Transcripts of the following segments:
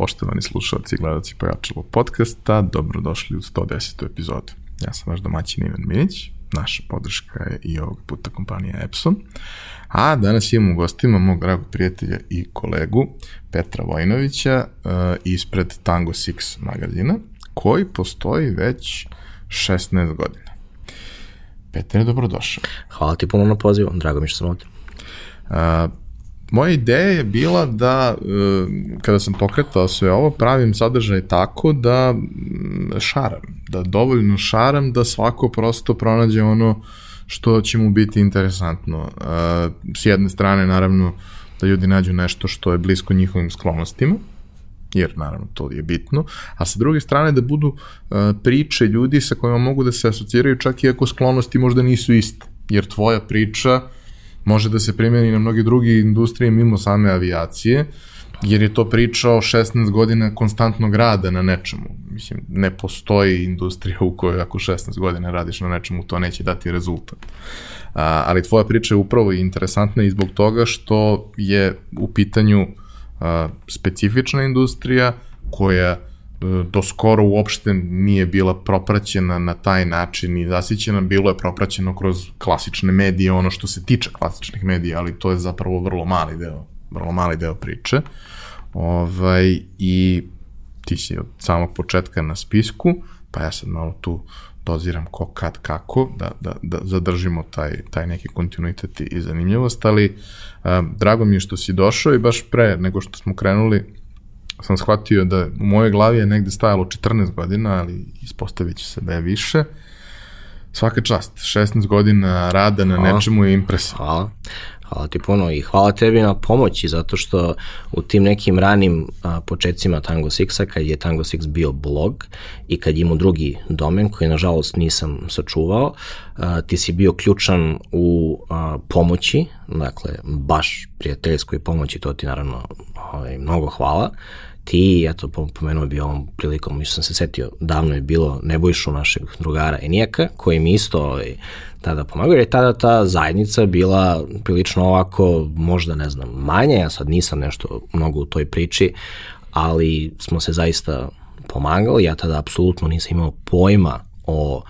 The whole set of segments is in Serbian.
Poštovani slušalci i gledalci Pojačalo podcasta, dobrodošli u 110. epizodu. Ja sam vaš domaćin Ivan Minić, naša podrška je i ovog puta kompanija Epson, a danas imamo u gostima mog dragog prijatelja i kolegu Petra Vojnovića uh, ispred Tango Six magazina, koji postoji već 16 godina. Petar je dobrodošao. Hvala ti puno na pozivu, drago mi što sam ovde. Uh, moja ideja je bila da e, kada sam pokretao sve ovo pravim sadržaj tako da šaram, da dovoljno šaram da svako prosto pronađe ono što će mu biti interesantno. E, s jedne strane naravno da ljudi nađu nešto što je blisko njihovim sklonostima, jer naravno to je bitno, a sa druge strane da budu uh, priče ljudi sa kojima mogu da se asociraju čak i ako sklonosti možda nisu iste, jer tvoja priča može da se primjeni na mnogi drugi industrije mimo same avijacije, jer je to priča o 16 godina konstantnog rada na nečemu. Mislim, ne postoji industrija u kojoj ako 16 godina radiš na nečemu, to neće dati rezultat. A, ali tvoja priča je upravo interesantna i zbog toga što je u pitanju a, specifična industrija koja do skoro uopšte nije bila propraćena na taj način i zasićena, bilo je propraćeno kroz klasične medije, ono što se tiče klasičnih medija, ali to je zapravo vrlo mali deo, vrlo mali deo priče. Ovaj, I ti si od samog početka na spisku, pa ja sad malo tu doziram ko, kad, kako, da, da, da zadržimo taj, taj neki kontinuitet i zanimljivost, ali um, drago mi je što si došao i baš pre nego što smo krenuli sam shvatio da u mojoj glavi je negde stajalo 14 godina, ali ispostavit će se da je više. Svaka čast, 16 godina rada na hvala. nečemu je impresivno. Hvala. Hvala ti puno i hvala tebi na pomoći zato što u tim nekim ranim a, početcima Tango Sixa kad je Tango Six bio blog i kad imao drugi domen koji nažalost nisam sačuvao, a, ti si bio ključan u a, pomoći, dakle baš prijateljskoj pomoći, to ti naravno ovaj, mnogo hvala ti, eto, pomenuo bi ovom prilikom, mi sam se setio, davno je bilo Nebojšu našeg drugara Enijaka, koji mi isto ovaj, tada pomagao, jer je tada ta zajednica bila prilično ovako, možda ne znam, manja, ja sad nisam nešto mnogo u toj priči, ali smo se zaista pomagali, ja tada apsolutno nisam imao pojma o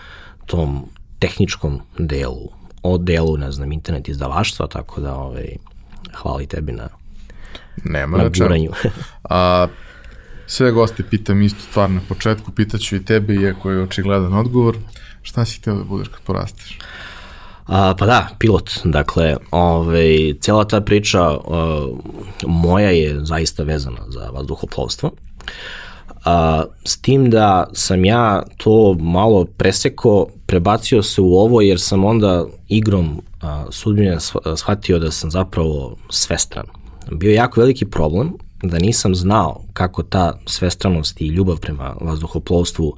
tom tehničkom delu, o delu, ne znam, internet izdavaštva, tako da ovaj, hvali tebi na Nema na, na guranju. A, sve goste pitam istu stvar na početku, pitaću i tebe, iako je očigledan odgovor. Šta si htio da budeš kad porasteš? A, pa da, pilot. Dakle, ovaj, cijela ta priča uh, moja je zaista vezana za vazduhoplovstvo. A, s tim da sam ja to malo preseko, prebacio se u ovo jer sam onda igrom a, sudbine shvatio da sam zapravo svestran bio jako veliki problem da nisam znao kako ta svestranost i ljubav prema vazduhoplovstvu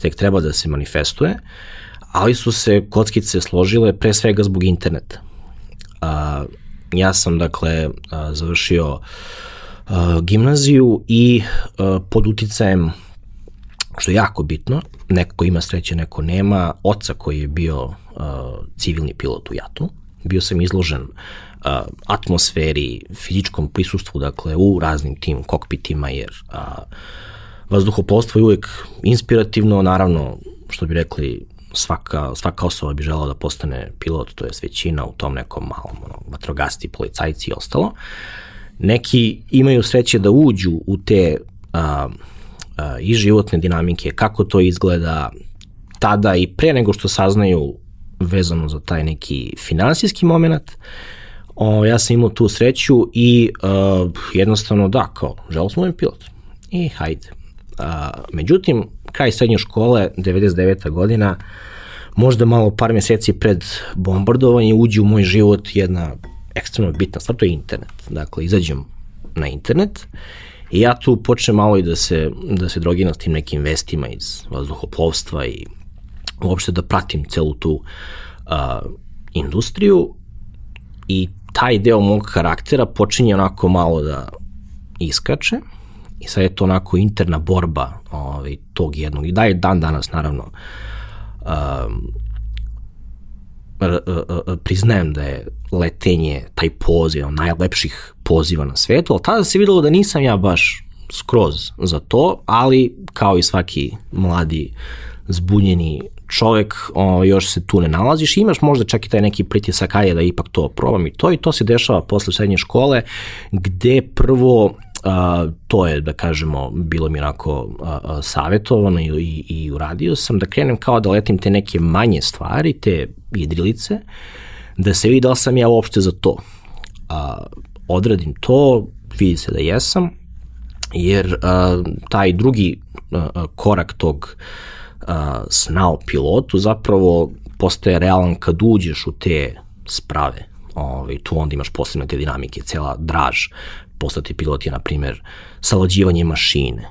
tek treba da se manifestuje, ali su se kockice složile pre svega zbog interneta. A, ja sam, dakle, a, završio a, gimnaziju i a, pod uticajem što je jako bitno, neko ima sreće, neko nema, oca koji je bio uh, civilni pilot u Jatu, bio sam izložen uh, atmosferi, fizičkom prisustvu, dakle, u raznim tim kokpitima, jer a, vazduhoplovstvo je uvek inspirativno, naravno, što bi rekli, svaka, svaka osoba bi žela da postane pilot, to je većina u tom nekom malom ono, vatrogasti, policajci i ostalo. Neki imaju sreće da uđu u te a, a, i životne dinamike, kako to izgleda tada i pre nego što saznaju vezano za taj neki finansijski moment, O, ja sam imao tu sreću i uh, jednostavno da, kao, želo sam pilot. I hajde. Uh, međutim, kraj srednje škole, 99. godina, možda malo par meseci pred bombardovanje uđe u moj život jedna ekstremno bitna stvar, to je internet. Dakle, izađem na internet i ja tu počnem malo i da se, da se drogiram s tim nekim vestima iz vazduhoplovstva i uopšte da pratim celu tu uh, industriju i taj deo mog karaktera počinje onako malo da iskače i sad je to onako interna borba ovaj, tog jednog. I da je dan danas naravno um, priznajem da je letenje taj poziv, najlepših poziva na svetu, ali tada se videlo da nisam ja baš skroz za to, ali kao i svaki mladi zbunjeni čovek o, još se tu ne nalaziš imaš možda čak i taj neki pritisak ajde da ipak to probam i to i to se dešava posle srednje škole gde prvo a, to je da kažemo bilo mi onako a, a, savjetovano i, i, i uradio sam da krenem kao da letim te neke manje stvari, te jedrilice, da se vidi da sam ja uopšte za to. A, odradim to, vidi se da jesam, jer a, taj drugi a, korak tog a, sna o pilotu zapravo postaje realan kad uđeš u te sprave. Ovaj, tu onda imaš posebne te dinamike, cela draž. Postati pilot je, na primjer, salađivanje mašine,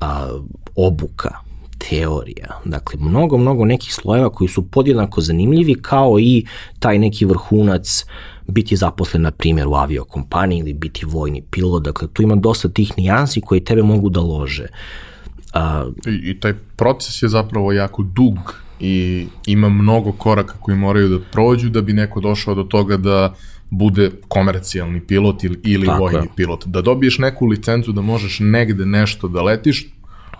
a, obuka, teorija. Dakle, mnogo, mnogo nekih slojeva koji su podjednako zanimljivi kao i taj neki vrhunac biti zaposlen, na primjer, u aviokompaniji ili biti vojni pilot. Dakle, tu ima dosta tih nijansi koji tebe mogu da lože. A, I, I taj proces je zapravo jako dug i ima mnogo koraka koji moraju da prođu da bi neko došao do toga da bude komercijalni pilot ili, ili vojni je. pilot. Da dobiješ neku licencu da možeš negde nešto da letiš,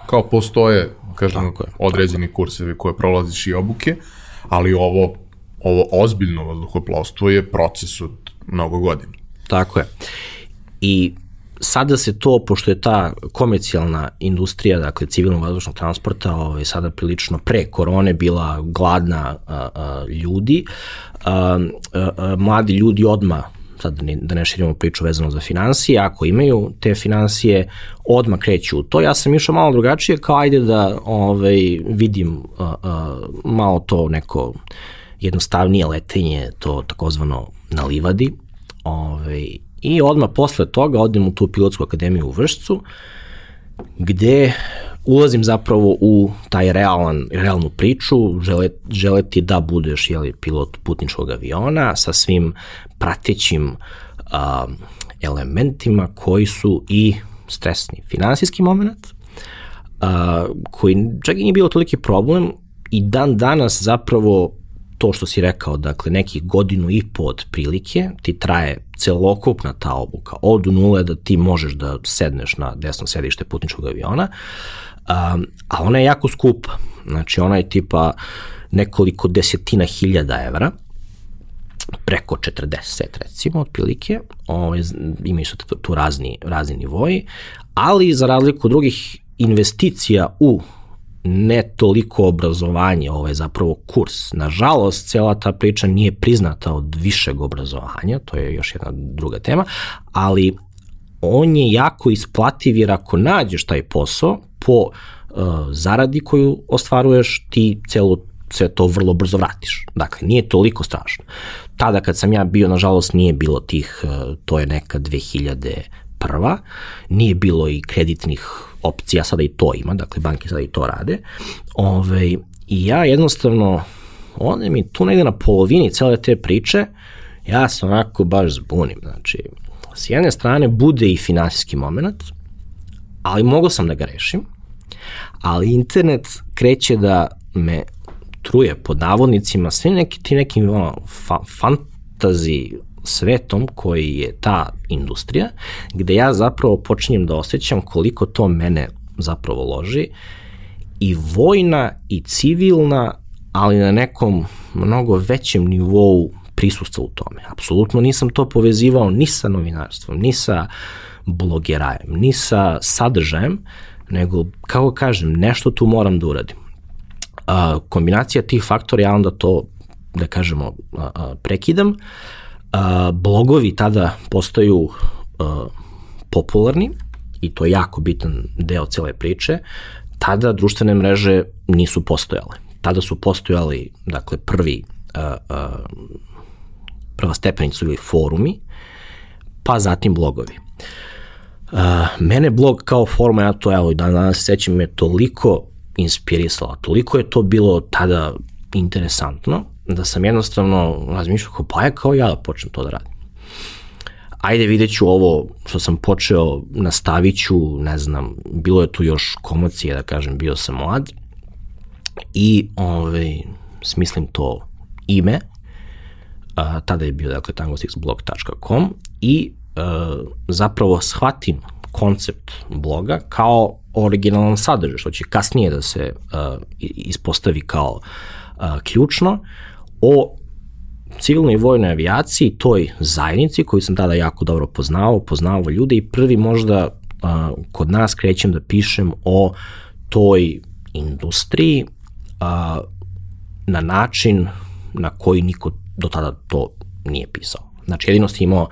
kao postoje, kažem, određeni kursevi koje prolaziš i obuke, ali ovo, ovo ozbiljno vazduhoplovstvo je proces od mnogo godina. Tako je. I sada se to, pošto je ta komercijalna industrija, dakle civilnog vazdušnog transporta, ovaj, sada prilično pre korone bila gladna a, a, ljudi, a, a, a, mladi ljudi odma sad da ne, da ne širimo priču vezano za financije, ako imaju te financije, odmah kreću u to. Ja sam išao malo drugačije, kao ajde da ovaj, vidim a, a, malo to neko jednostavnije letenje, to takozvano na livadi, ovaj, I odmah posle toga odem u tu pilotsku akademiju u Vršcu, gde ulazim zapravo u taj realan, realnu priču, žele, želeti da budeš jeli, pilot putničkog aviona sa svim pratećim a, elementima koji su i stresni. Finansijski moment, a, koji čak i nije bilo toliki problem i dan danas zapravo to što si rekao, dakle nekih godinu i po od prilike, ti traje celokupna ta obuka, od nule da ti možeš da sedneš na desno sedište putničkog aviona, um, a ona je jako skupa, znači ona je tipa nekoliko desetina hiljada evra, preko 40 recimo otprilike, ovaj, imaju su tu, razni, razni nivoji, ali za razliku drugih investicija u ne toliko obrazovanje, ovo je zapravo kurs. Nažalost, cela ta priča nije priznata od višeg obrazovanja, to je još jedna druga tema, ali on je jako isplativ jer ako nađeš taj posao po uh, zaradi koju ostvaruješ, ti celo sve to vrlo brzo vratiš. Dakle, nije toliko strašno. Tada kad sam ja bio, nažalost, nije bilo tih, uh, to je neka 2001. Nije bilo i kreditnih opcija, sada i to ima, dakle banke sada i to rade. Ove, I ja jednostavno, onda mi tu negde na polovini cele te priče, ja se onako baš zbunim. Znači, s jedne strane bude i finansijski moment, ali mogo sam da ga rešim, ali internet kreće da me truje pod navodnicima sve neki ti nekim ono, fa, fantazi svetom koji je ta industrija, gde ja zapravo počinjem da osjećam koliko to mene zapravo loži i vojna i civilna, ali na nekom mnogo većem nivou prisustva u tome. Apsolutno nisam to povezivao ni sa novinarstvom, ni sa blogerajem, ni sa sadržajem, nego, kako kažem, nešto tu moram da uradim. Kombinacija tih faktora, ja onda to, da kažemo, prekidam, a, blogovi tada postaju a, popularni i to je jako bitan deo cele priče, tada društvene mreže nisu postojale. Tada su postojali, dakle, prvi a, a, prva stepenica ili forumi, pa zatim blogovi. Uh, mene blog kao forma, ja to evo i dan danas sećam, me toliko inspirisala, toliko je to bilo tada interesantno, da sam jednostavno razmišljao kao pa je kao ja da počnem to da radim. Ajde vidjet ću ovo što sam počeo, nastavit ću, ne znam, bilo je tu još komocije da kažem, bio sam mlad i ovaj, smislim to ime, a, tada je bio dakle tangosixblog.com i a, zapravo shvatim koncept bloga kao originalan sadržaj, što će kasnije da se uh, ispostavi kao uh, ključno, o civilnoj vojnoj avijaciji, toj zajednici koju sam tada jako dobro poznao, poznao ljude i prvi možda uh, kod nas krećem da pišem o toj industriji uh, na način na koji niko do tada to nije pisao. Znači, jedino si imao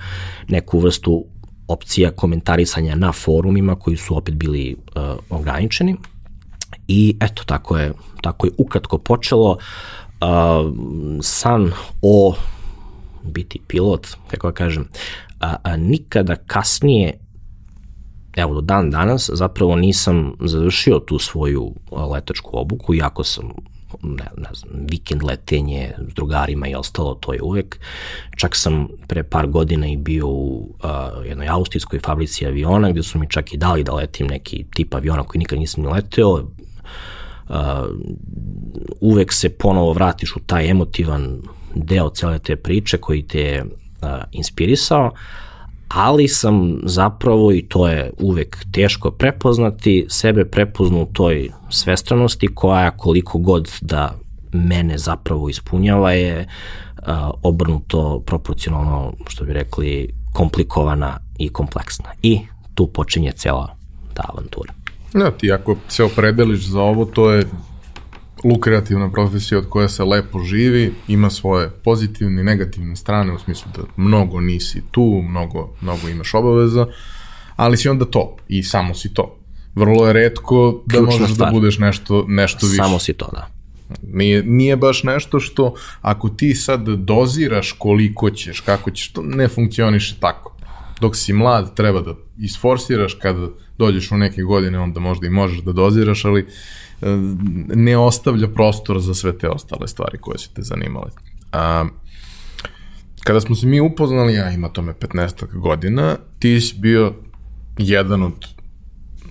neku vrstu opcija komentarisanja na forumima koji su opet bili uh, ograničeni i eto, tako je, tako je ukratko počelo. Uh, san o biti pilot, kako da kažem, a, a nikada kasnije evo do dan danas zapravo nisam završio tu svoju letačku obuku, iako sam ne, ne znam, vikend letenje s drugarima i ostalo, to je uvek. Čak sam pre par godina i bio u uh, jednoj austrijskoj fabrici aviona gde su mi čak i dali da letim neki tip aviona koji nikad nisam ni leteo. Uh, uvek se ponovo vratiš u taj emotivan deo cele te priče koji te uh, inspirisao. Uh, ali sam zapravo, i to je uvek teško prepoznati, sebe prepoznu u toj svestranosti koja koliko god da mene zapravo ispunjava je a, obrnuto proporcionalno, što bi rekli, komplikovana i kompleksna. I tu počinje cela ta avantura. Ja, ti ako se opredeliš za ovo, to je lukrativna profesija od koja se lepo živi, ima svoje pozitivne i negativne strane, u smislu da mnogo nisi tu, mnogo, mnogo imaš obaveza, ali si onda to i samo si to. Vrlo je redko da Ključna možeš da stvar. da budeš nešto, nešto više. Samo si to, da. Nije, nije baš nešto što ako ti sad doziraš koliko ćeš, kako ćeš, to ne funkcioniše tako. Dok si mlad treba da isforsiraš, kada dođeš u neke godine onda možda i možeš da doziraš, ali ne ostavlja prostor za sve te ostale stvari koje su te zanimale. A, kada smo se mi upoznali, ja ima tome 15 godina, ti si bio jedan od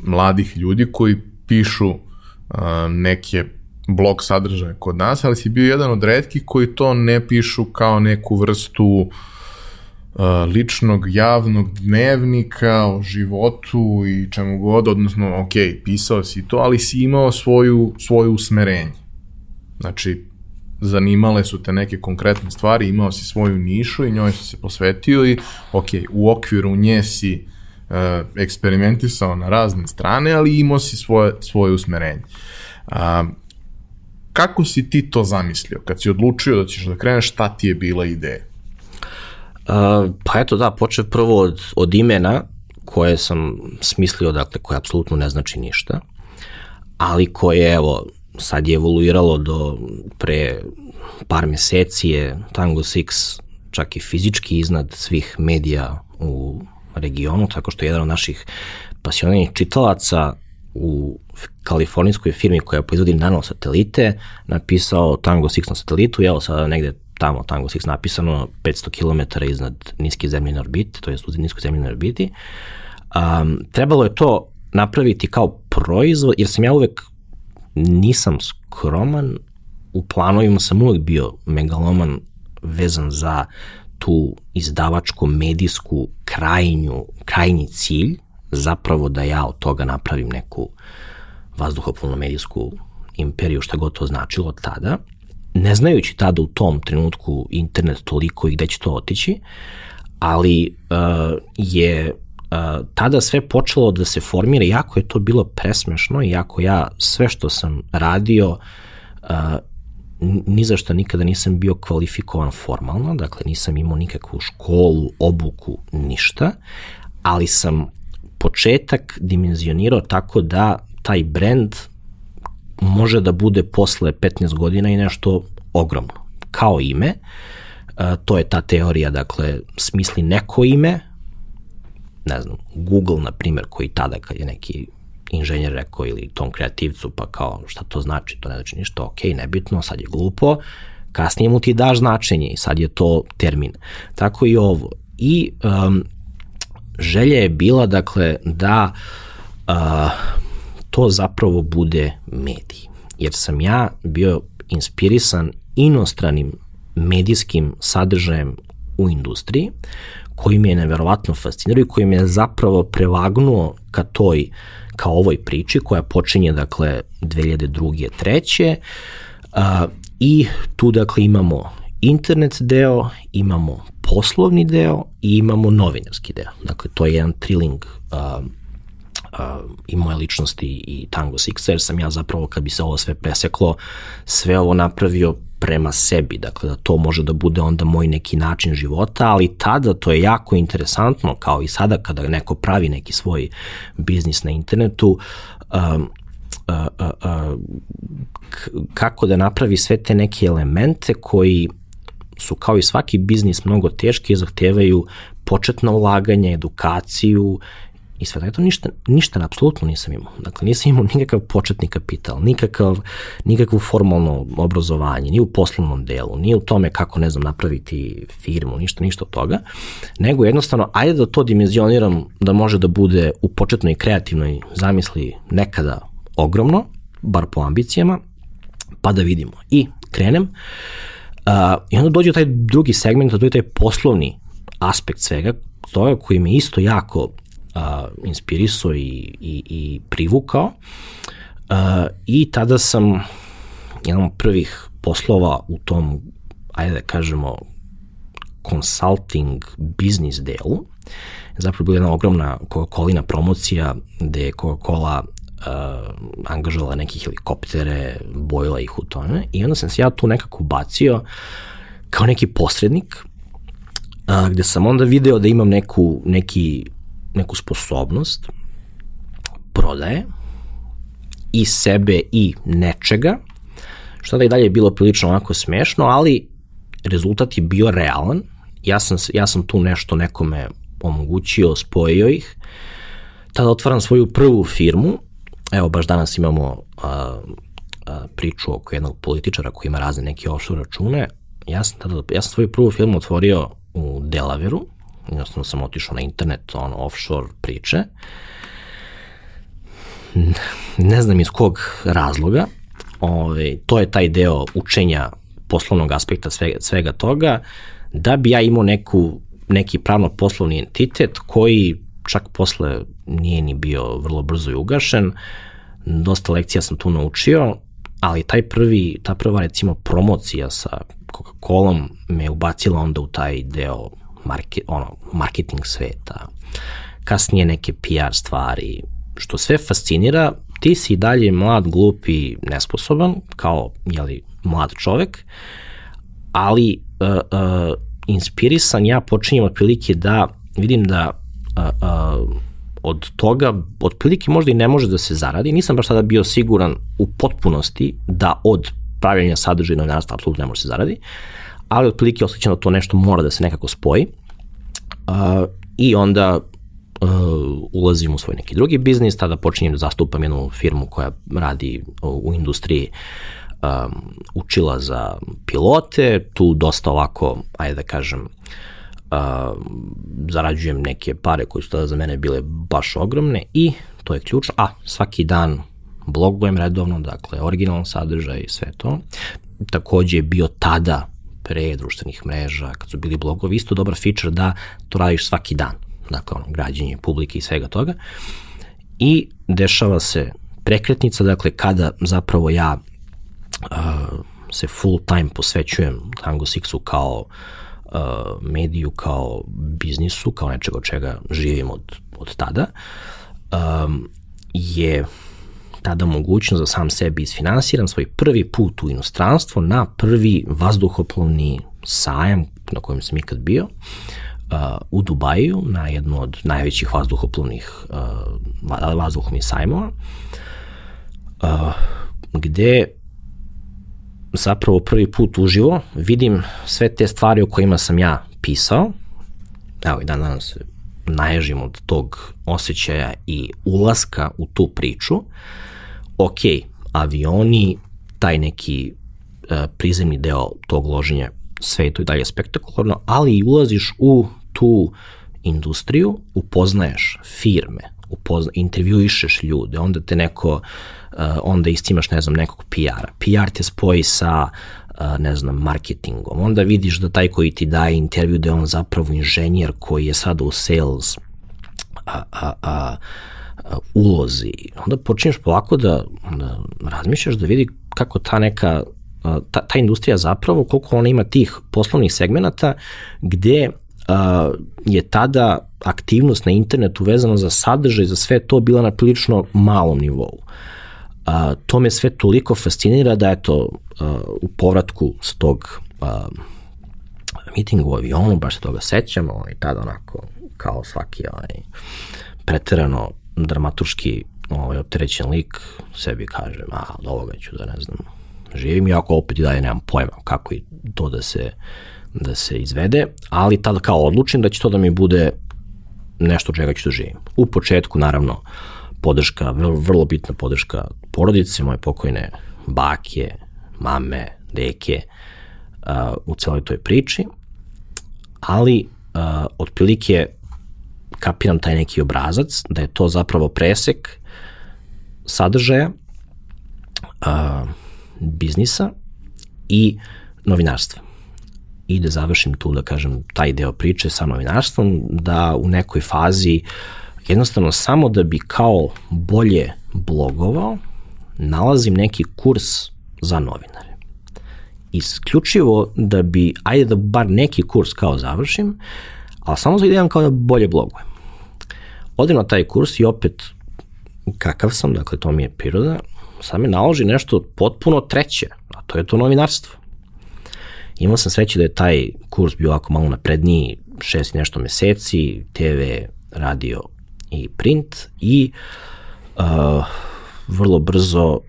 mladih ljudi koji pišu a, neke blog sadržaje kod nas, ali si bio jedan od redkih koji to ne pišu kao neku vrstu uh, ličnog javnog dnevnika o životu i čemu god, odnosno, ok, pisao si to, ali si imao svoju, svoju usmerenje. Znači, zanimale su te neke konkretne stvari, imao si svoju nišu i njoj si se posvetio i, ok, u okviru nje si uh, eksperimentisao na razne strane, ali imao si svoje, svoje usmerenje. Uh, kako si ti to zamislio? Kad si odlučio da ćeš da kreneš, šta ti je bila ideja? Pa eto da, počeo prvo od, od imena koje sam smislio, dakle, koje apsolutno ne znači ništa, ali koje, evo, sad je evoluiralo do pre par meseci je Tango Six čak i fizički iznad svih medija u regionu, tako što je jedan od naših pasioniranih čitalaca u kalifornijskoj firmi koja proizvodi nanosatelite napisao Tango Six na satelitu evo sada negde tamo Tango 6 napisano 500 km iznad niske zemljene orbite, to je u niskoj zemljene orbiti. Um, trebalo je to napraviti kao proizvod, jer sam ja uvek nisam skroman, u planovima sam uvek bio megaloman vezan za tu izdavačko medijsku krajnju, krajnji cilj, zapravo da ja od toga napravim neku vazduhopolno medijsku imperiju, šta god to značilo tada ne znajući tada u tom trenutku internet toliko i gde će to otići, ali uh, je uh, tada sve počelo da se formira, jako je to bilo presmešno, iako ja sve što sam radio, uh, ni za što nikada nisam bio kvalifikovan formalno, dakle nisam imao nikakvu školu, obuku, ništa, ali sam početak dimenzionirao tako da taj brand može da bude posle 15 godina i nešto ogromno. Kao ime, e, to je ta teorija, dakle, smisli neko ime, ne znam, Google, na primjer, koji tada kad je neki inženjer rekao ili tom kreativcu, pa kao šta to znači, to ne znači ništa, ok, nebitno, sad je glupo, kasnije mu ti daš značenje i sad je to termin. Tako i ovo. I um, želja je bila, dakle, da uh, to zapravo bude medij. Jer sam ja bio inspirisan inostranim medijskim sadržajem u industriji, koji mi je neverovatno fascinirao i koji me je zapravo prevagnuo ka toj, ka ovoj priči koja počinje, dakle, 2002. 3. Uh, I tu, dakle, imamo internet deo, imamo poslovni deo i imamo novinarski deo. Dakle, to je jedan triling uh, i moje ličnosti i Tango Sixa, jer sam ja zapravo kad bi se ovo sve preseklo, sve ovo napravio prema sebi, dakle da to može da bude onda moj neki način života, ali tada to je jako interesantno, kao i sada kada neko pravi neki svoj biznis na internetu, um, uh, uh, uh, kako da napravi sve te neke elemente koji su kao i svaki biznis mnogo teški i zahtevaju početno ulaganje, edukaciju i sve to ništa, ništa apsolutno nisam imao. Dakle, nisam imao nikakav početni kapital, nikakav, nikakvo formalno obrazovanje, ni u poslovnom delu, ni u tome kako, ne znam, napraviti firmu, ništa, ništa od toga, nego jednostavno, ajde da to dimenzioniram da može da bude u početnoj kreativnoj zamisli nekada ogromno, bar po ambicijama, pa da vidimo. I krenem, uh, i onda dođe taj drugi segment, a to je taj poslovni aspekt svega, toga koji me isto jako a, i, i, i privukao. A, I tada sam jedan od prvih poslova u tom, ajde da kažemo, consulting biznis delu, zapravo bila jedna ogromna Coca-Colina promocija gde je Coca-Cola uh, angažovala neke helikoptere, bojila ih u tome i onda sam se ja tu nekako bacio kao neki posrednik uh, gde sam onda video da imam neku, neki neku sposobnost prodaje i sebe i nečega, što da i dalje je bilo prilično onako smešno, ali rezultat je bio realan. Ja sam, ja sam tu nešto nekome omogućio, spojio ih. Tada otvaram svoju prvu firmu. Evo, baš danas imamo a, a, priču oko jednog političara koji ima razne neke offshore račune. Ja sam, tada, ja sam svoju prvu firmu otvorio u Delaveru, jednostavno sam otišao na internet, ono, offshore priče. Ne znam iz kog razloga, ove, ovaj, to je taj deo učenja poslovnog aspekta svega, svega toga, da bi ja imao neku, neki pravno-poslovni entitet koji čak posle nije ni bio vrlo brzo i ugašen. Dosta lekcija sam tu naučio, ali taj prvi, ta prva recimo promocija sa Coca-Colom me ubacila onda u taj deo market, ono, marketing sveta, kasnije neke PR stvari, što sve fascinira, ti si dalje mlad, glup i nesposoban, kao, jeli, mlad čovek, ali uh, uh, inspirisan ja počinjem otprilike da vidim da uh, uh, od toga otprilike možda i ne može da se zaradi. Nisam baš tada bio siguran u potpunosti da od pravljanja sadržaja novinarstva apsolutno ne može da se zaradi, ali otprilike osjećam da to nešto mora da se nekako spoji. Uh, I onda uh, ulazim u svoj neki drugi biznis, tada počinjem da zastupam jednu firmu koja radi u industriji um, učila za pilote, tu dosta ovako, ajde da kažem, uh, zarađujem neke pare koje su tada za mene bile baš ogromne i to je ključno, a svaki dan blogujem redovno, dakle originalan sadržaj i sve to. Takođe je bio tada pre društvenih mreža, kad su bili blogovi, isto dobar feature da to radiš svaki dan. Dakle, ono, građenje publike i svega toga. I dešava se prekretnica, dakle, kada zapravo ja uh, se full time posvećujem Tango Sixu kao uh, mediju, kao biznisu, kao nečeg od čega živim od, od tada, um, je tada mogućnost da sam sebi isfinansiram svoj prvi put u inostranstvo na prvi vazduhoplovni sajam na kojem sam ikad bio uh, u Dubaju na jednu od najvećih vazduhoplovnih uh, vazduhoplovnih sajmova uh, gde zapravo prvi put uživo vidim sve te stvari o kojima sam ja pisao. Evo i dan danas naježim od tog osjećaja i ulaska u tu priču. uh, ok, avioni, taj neki uh, prizemni deo tog loženja, sve je to i dalje spektakularno, ali i ulaziš u tu industriju, upoznaješ firme, upozna, intervjuišeš ljude, onda te neko, uh, onda istimaš, ne znam, nekog PR-a. PR te spoji sa uh, ne znam, marketingom. Onda vidiš da taj koji ti daje intervju da je on zapravo inženjer koji je sada u sales a, a, a, ulozi. Onda počinješ polako da, da razmišljaš da vidi kako ta neka ta, ta industrija zapravo, koliko ona ima tih poslovnih segmenata gde uh, je tada aktivnost na internetu vezana za sadržaj, za sve to bila na prilično malom nivou. Uh, to me sve toliko fascinira da eto uh, u povratku s tog uh, mitinga u avionu, baš se toga sećamo i tada onako kao svaki ovaj, preterano dramaturški ovaj, opterećen lik sebi kažem, a od ovoga ću da ne znam, živim, iako opet i dalje nemam pojma kako i to da se, da se izvede, ali tada kao odlučim da će to da mi bude nešto čega ću da živim. U početku, naravno, podrška, vrlo, vrlo bitna podrška porodice, moje pokojne bake, mame, deke, uh, u celoj toj priči, ali uh, otprilike kapiram taj neki obrazac, da je to zapravo presek sadržaja, uh, biznisa i novinarstva. I da završim tu, da kažem, taj deo priče sa novinarstvom, da u nekoj fazi jednostavno samo da bi kao bolje blogovao, nalazim neki kurs za novinare. Isključivo da bi, ajde da bar neki kurs kao završim, ali samo za idejam kao da bolje blogujem. Odem na taj kurs i opet kakav sam, dakle to mi je priroda, sad me naloži nešto potpuno treće, a to je to novinarstvo. Imao sam sreće da je taj kurs bio ovako malo napredniji, šest nešto meseci, TV, radio i print i uh, vrlo brzo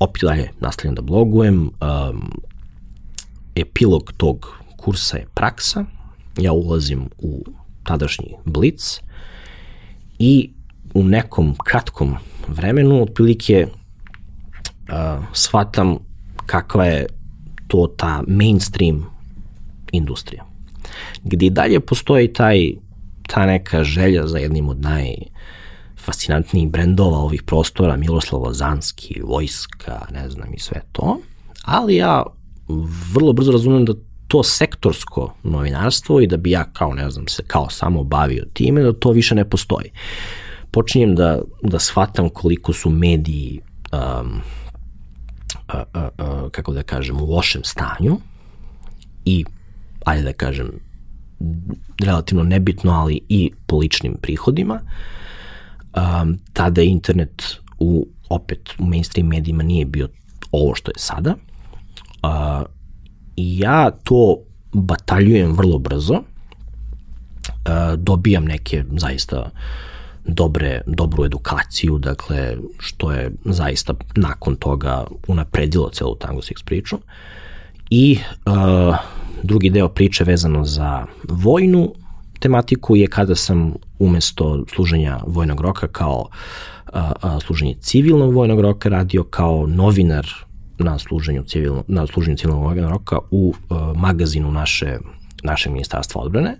opet dalje nastavljam da blogujem. Um, epilog tog kursa je praksa. Ja ulazim u tadašnji Blitz i u nekom kratkom vremenu, otprilike uh, shvatam kakva je to ta mainstream industrija. Gde i dalje postoji taj, ta neka želja za jednim od najfascinantnijih brendova ovih prostora, Miroslav Lazanski, Vojska, ne znam i sve to, ali ja vrlo brzo razumem da to sektorsko novinarstvo i da bi ja kao, ne znam, se kao samo bavio time, da to više ne postoji. Počinjem da, da shvatam koliko su mediji um, a, a, a, kako da kažem, u lošem stanju i, ajde da kažem, relativno nebitno, ali i po ličnim prihodima, um, tada internet u, opet, u mainstream medijima nije bio ovo što je sada. Uh, I ja to bataljujem vrlo brzo, uh, dobijam neke zaista dobre, dobru edukaciju, dakle, što je zaista nakon toga unapredilo celu Tango Six priču. I uh, drugi deo priče vezano za vojnu tematiku je kada sam umesto služenja vojnog roka kao uh, služenje civilnog vojnog roka radio kao novinar na služenju civilno, na služenju civilnog roka u uh, magazinu naše, naše ministarstva odbrane.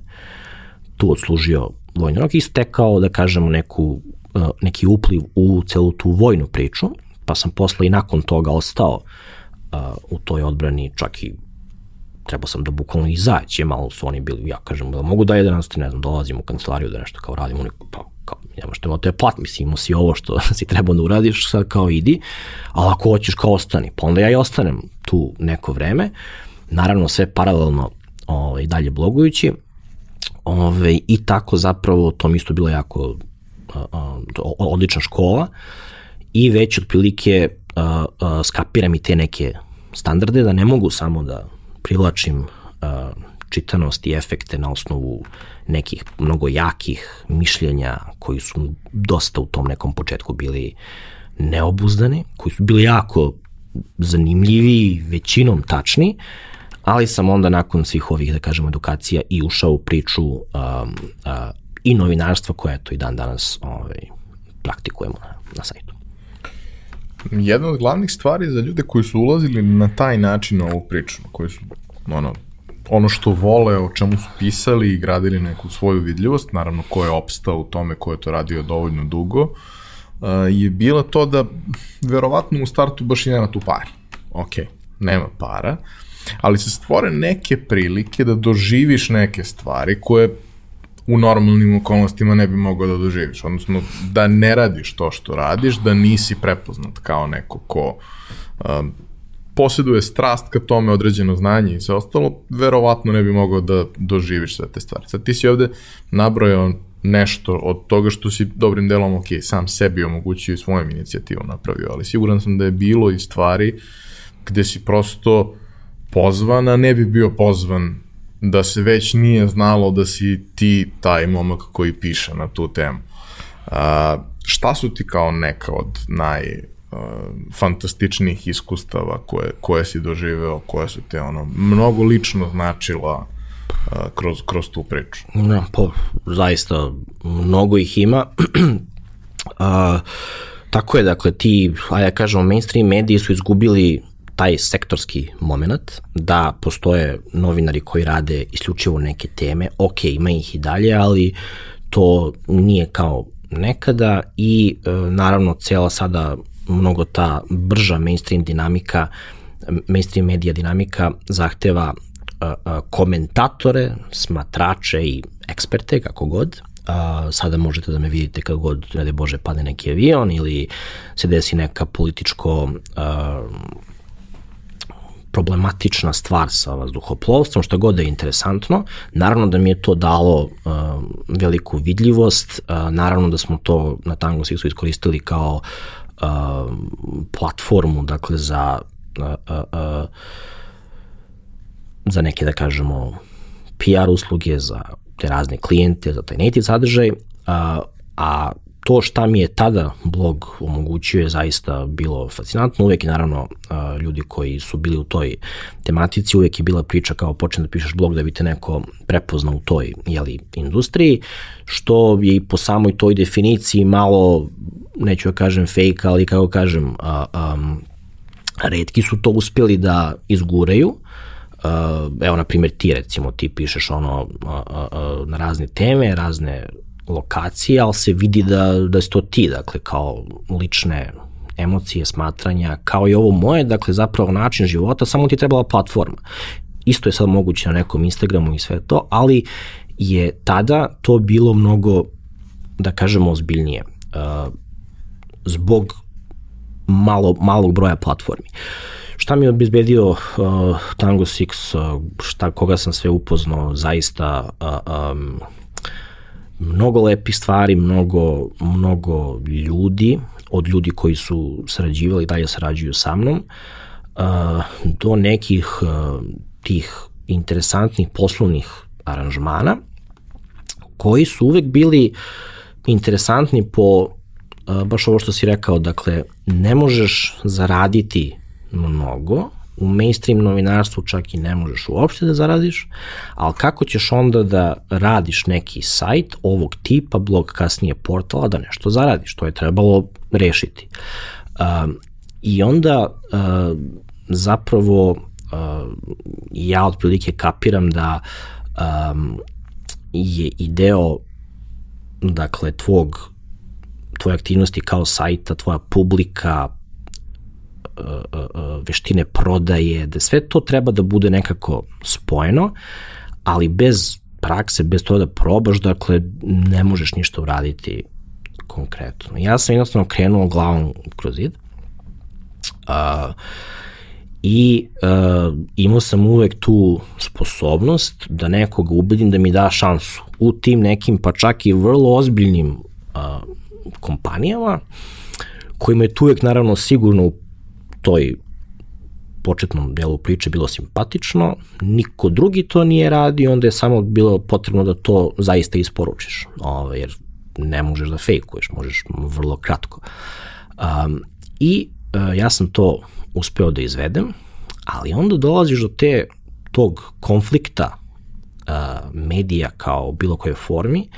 Tu odslužio vojni rok i stekao, da kažemo, neku, uh, neki upliv u celu tu vojnu priču, pa sam posle i nakon toga ostao uh, u toj odbrani, čak i trebao sam da bukvalno izaći, malo su oni bili, ja kažem, da mogu da jedan nastavi, ne znam, dolazim u kancelariju da nešto kao radim, oni pa kao, što ima, to je plat, mislim, imao si ovo što si trebao da uradiš, sad kao idi, ali ako hoćeš kao ostani, pa onda ja i ostanem tu neko vreme, naravno sve paralelno ovaj, dalje blogujući, Ove, I tako zapravo to mi isto bilo jako a, a, odlična škola. I već otprilike a, a, skapiram i te neke standarde da ne mogu samo da privlačim a, čitanost i efekte na osnovu nekih mnogo jakih mišljenja koji su dosta u tom nekom početku bili neobuzdani, koji su bili jako zanimljivi, većinom tačni, ali sam onda nakon svih ovih, da kažemo, edukacija i ušao u priču um, uh, i novinarstva koje to i dan danas ovaj, praktikujemo na, na sajtu. Jedna od glavnih stvari za ljude koji su ulazili na taj način na ovu priču, koji su ono, ono što vole, o čemu su pisali i gradili neku svoju vidljivost, naravno ko je opstao u tome, ko je to radio dovoljno dugo, uh, je bila to da verovatno u startu baš i nema tu pari. Ok, nema para, ali se stvore neke prilike da doživiš neke stvari koje u normalnim okolnostima ne bi mogao da doživiš, odnosno da ne radiš to što radiš, da nisi prepoznat kao neko ko um, posjeduje strast ka tome, određeno znanje i sve ostalo, verovatno ne bi mogao da doživiš sve te stvari. Sad ti si ovde nabrojao nešto od toga što si dobrim delom, ok, sam sebi omogućio i svojom inicijativom napravio, ali siguran sam da je bilo i stvari gde si prosto pozvan, a ne bi bio pozvan da se već nije znalo da si ti taj momak koji piše na tu temu. A, šta su ti kao neka od naj fantastičnih iskustava koje, koje si doživeo, koje su te ono mnogo lično značila kroz, kroz tu priču. Ja, po, zaista, mnogo ih ima. A, tako je, dakle, ti, a ja kažem, mainstream mediji su izgubili taj sektorski moment, da postoje novinari koji rade isključivo neke teme, ok, ima ih i dalje, ali to nije kao nekada i e, naravno cela sada mnogo ta brža mainstream dinamika, mainstream medija dinamika zahteva komentatore, smatrače i eksperte, kako god. Sada možete da me vidite kad god, ne da Bože, padne neki avion ili se desi neka političko problematična stvar sa vazduhoplovstvom, što god da je interesantno. Naravno da mi je to dalo veliku vidljivost, naravno da smo to na Tango Sixu iskoristili kao platformu, dakle, za za neke, da kažemo, PR usluge, za te razne klijente, za taj native sadržaj, a, a to šta mi je tada blog omogućio je zaista bilo fascinantno. Uvek je naravno ljudi koji su bili u toj tematici, uvek je bila priča kao počne da pišeš blog da bi te neko prepoznao u toj jeli, industriji, što je i po samoj toj definiciji malo, neću da kažem fake, ali kako kažem, a, a, redki su to uspeli da izguraju, evo na primjer ti recimo ti pišeš ono na razne teme, razne lokacije, ali se vidi da, da si to ti, dakle kao lične emocije, smatranja, kao i ovo moje, dakle zapravo način života, samo ti je trebala platforma. Isto je sad moguće na nekom Instagramu i sve to, ali je tada to bilo mnogo, da kažemo, ozbiljnije. Uh, zbog malo, malog broja platformi. Šta mi je obezbedio uh, Tango Six, uh, šta, koga sam sve upoznao, zaista uh, um, mnogo lepi stvari, mnogo, mnogo ljudi, od ljudi koji su sarađivali, dalje sarađuju sa mnom, do nekih tih interesantnih poslovnih aranžmana, koji su uvek bili interesantni po baš ovo što si rekao, dakle, ne možeš zaraditi mnogo, u mainstream novinarstvu čak i ne možeš uopšte da zaradiš, ali kako ćeš onda da radiš neki sajt ovog tipa, blog kasnije portala, da nešto zaradiš, to je trebalo rešiti. Um, I onda uh, zapravo uh, ja otprilike kapiram da um, je ideo dakle tvog tvoje aktivnosti kao sajta, tvoja publika, veštine prodaje, da sve to treba da bude nekako spojeno, ali bez prakse, bez toga da probaš, dakle, ne možeš ništa uraditi konkretno. Ja sam jednostavno krenuo glavom kroz zid uh, i uh, imao sam uvek tu sposobnost da nekoga ubedim da mi da šansu u tim nekim pa čak i vrlo ozbiljnim uh, kompanijama kojima je tu uvek naravno sigurno u toj početnom delu priče bilo simpatično, niko drugi to nije radio, onda je samo bilo potrebno da to zaista isporučiš, ovaj, jer ne možeš da fejkuješ, možeš vrlo kratko. Um, I uh, ja sam to uspeo da izvedem, ali onda dolaziš do te tog konflikta medija kao bilo koje formi,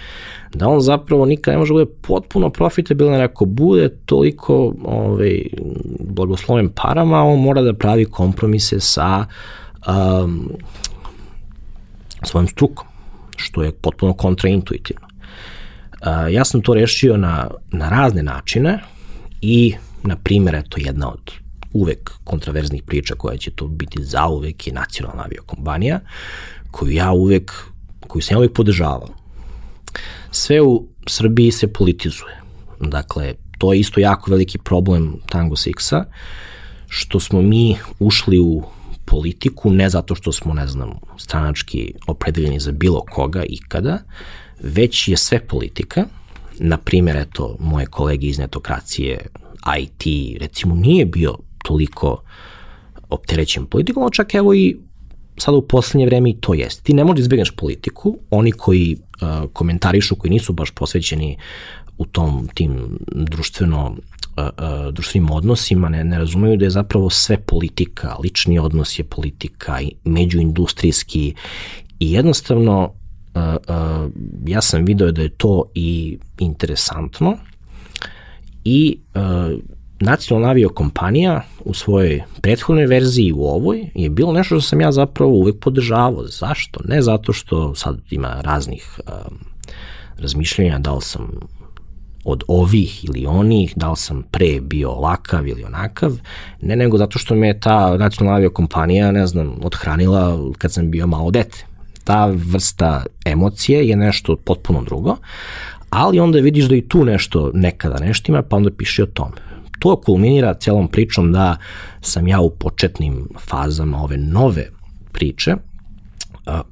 da on zapravo nikad ne može da bude potpuno profitabilan, jer ako bude toliko ovaj, blagosloven parama, on mora da pravi kompromise sa um, svojim strukom, što je potpuno kontraintuitivno. Uh, ja sam to rešio na, na razne načine i, na primjer, eto, jedna od uvek kontraverznih priča koja će to biti zauvek je nacionalna aviokompanija, koju ja uvek, koju sam ja uvek podržavao. Sve u Srbiji se politizuje. Dakle, to je isto jako veliki problem Tango Sixa, što smo mi ušli u politiku ne zato što smo, ne znam, stranački opredeljeni za bilo koga ikada, već je sve politika. Na primjer, eto, moje kolege iz netokracije, IT, recimo, nije bio toliko opterećen politikom, čak evo i sada u poslednje vreme i to jeste. Ti ne možeš da izbjegneš politiku, oni koji uh, komentarišu, koji nisu baš posvećeni u tom tim društveno društvenim odnosima ne, ne razumeju da je zapravo sve politika, lični odnos je politika, međuindustrijski i jednostavno uh, uh, ja sam video da je to i interesantno i nacionalna aviokompanija u svojoj prethodnoj verziji u ovoj je bilo nešto što sam ja zapravo uvek podržavao. Zašto? Ne zato što sad ima raznih um, razmišljenja da li sam od ovih ili onih, da li sam pre bio ovakav ili onakav, ne nego zato što me ta nacionalna aviokompanija, ne znam, odhranila kad sam bio malo dete. Ta vrsta emocije je nešto potpuno drugo, ali onda vidiš da i tu nešto nekada nešto ima, pa onda piše o tome. To kulminira celom pričom da sam ja u početnim fazama ove nove priče,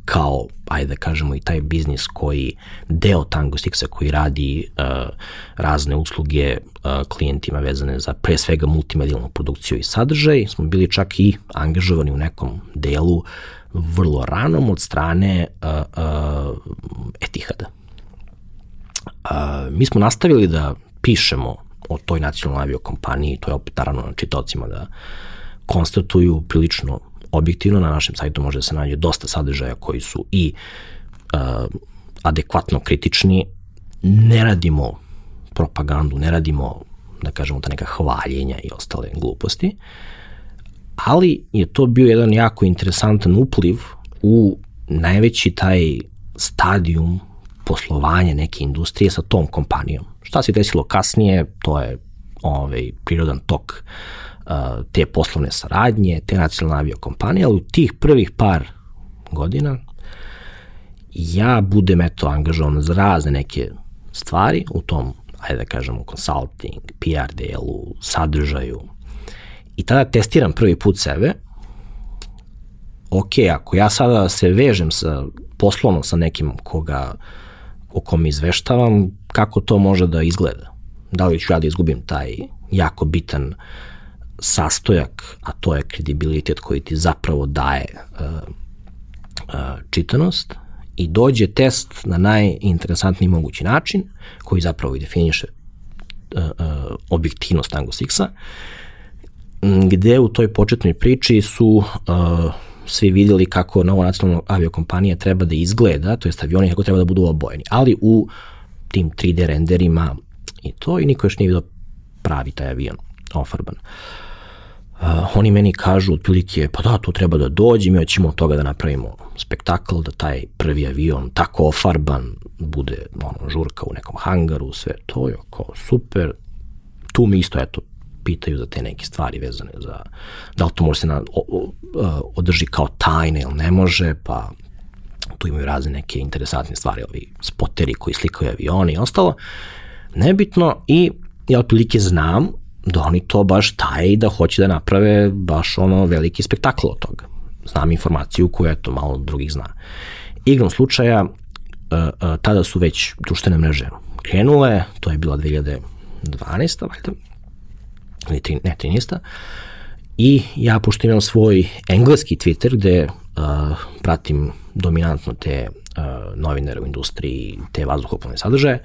kao, ajde da kažemo, i taj biznis koji, deo Tango Stixa koji radi uh, razne usluge uh, klijentima vezane za pre svega multimedijalnu produkciju i sadržaj, smo bili čak i angažovani u nekom delu vrlo ranom od strane uh, uh, Etihada. Uh, mi smo nastavili da pišemo o toj nacionalnoj aviokompaniji, to je opet naravno na čitocima da konstatuju prilično objektivno, na našem sajtu može da se nađe dosta sadržaja koji su i uh, adekvatno kritični, ne radimo propagandu, ne radimo, da kažemo, ta neka hvaljenja i ostale gluposti, ali je to bio jedan jako interesantan upliv u najveći taj stadijum poslovanja neke industrije sa tom kompanijom. Šta se desilo kasnije, to je ovaj, prirodan tok uh, te poslovne saradnje, te nacionalne aviokompanije, ali u tih prvih par godina ja budem eto angažovan za razne neke stvari u tom, ajde da kažemo, consulting, PR delu, sadržaju. I tada testiram prvi put sebe, ok, ako ja sada se vežem sa, poslovno sa nekim koga, o kom izveštavam, kako to može da izgleda? Da li ću ja da izgubim taj jako bitan sastojak, a to je kredibilitet koji ti zapravo daje uh, uh, čitanost i dođe test na najinteresantniji mogući način koji zapravo i definiše uh, uh, objektivnost Tango Sixa gde u toj početnoj priči su uh, svi videli kako nova nacionalna aviokompanija treba da izgleda, to jest avioni kako treba da budu obojeni, ali u tim 3D renderima i to i niko još nije vidio pravi taj avion ofarban. Uh, oni meni kažu otprilike, pa da, to treba da dođe, mi hoćemo od toga da napravimo spektakl, da taj prvi avion tako ofarban bude ono, žurka u nekom hangaru, sve to je kao super. Tu mi isto, eto, pitaju za te neke stvari vezane za da li to može se na, o, o, održi kao tajne ili ne može, pa tu imaju razne neke interesantne stvari, ovi spoteri koji slikaju avioni i ostalo. Nebitno i ja otprilike znam da oni to baš taje i da hoće da naprave baš ono veliki spektakl od toga. Znam informaciju koju eto malo drugih zna. Igrom slučaja, uh, uh, tada su već društvene mreže krenule, to je bila 2012. valjda, ili tri, ne, 13. I ja, pošto imam svoj engleski Twitter gde uh, pratim dominantno te uh, novinare u industriji, te vazduhoplovne sadržaje,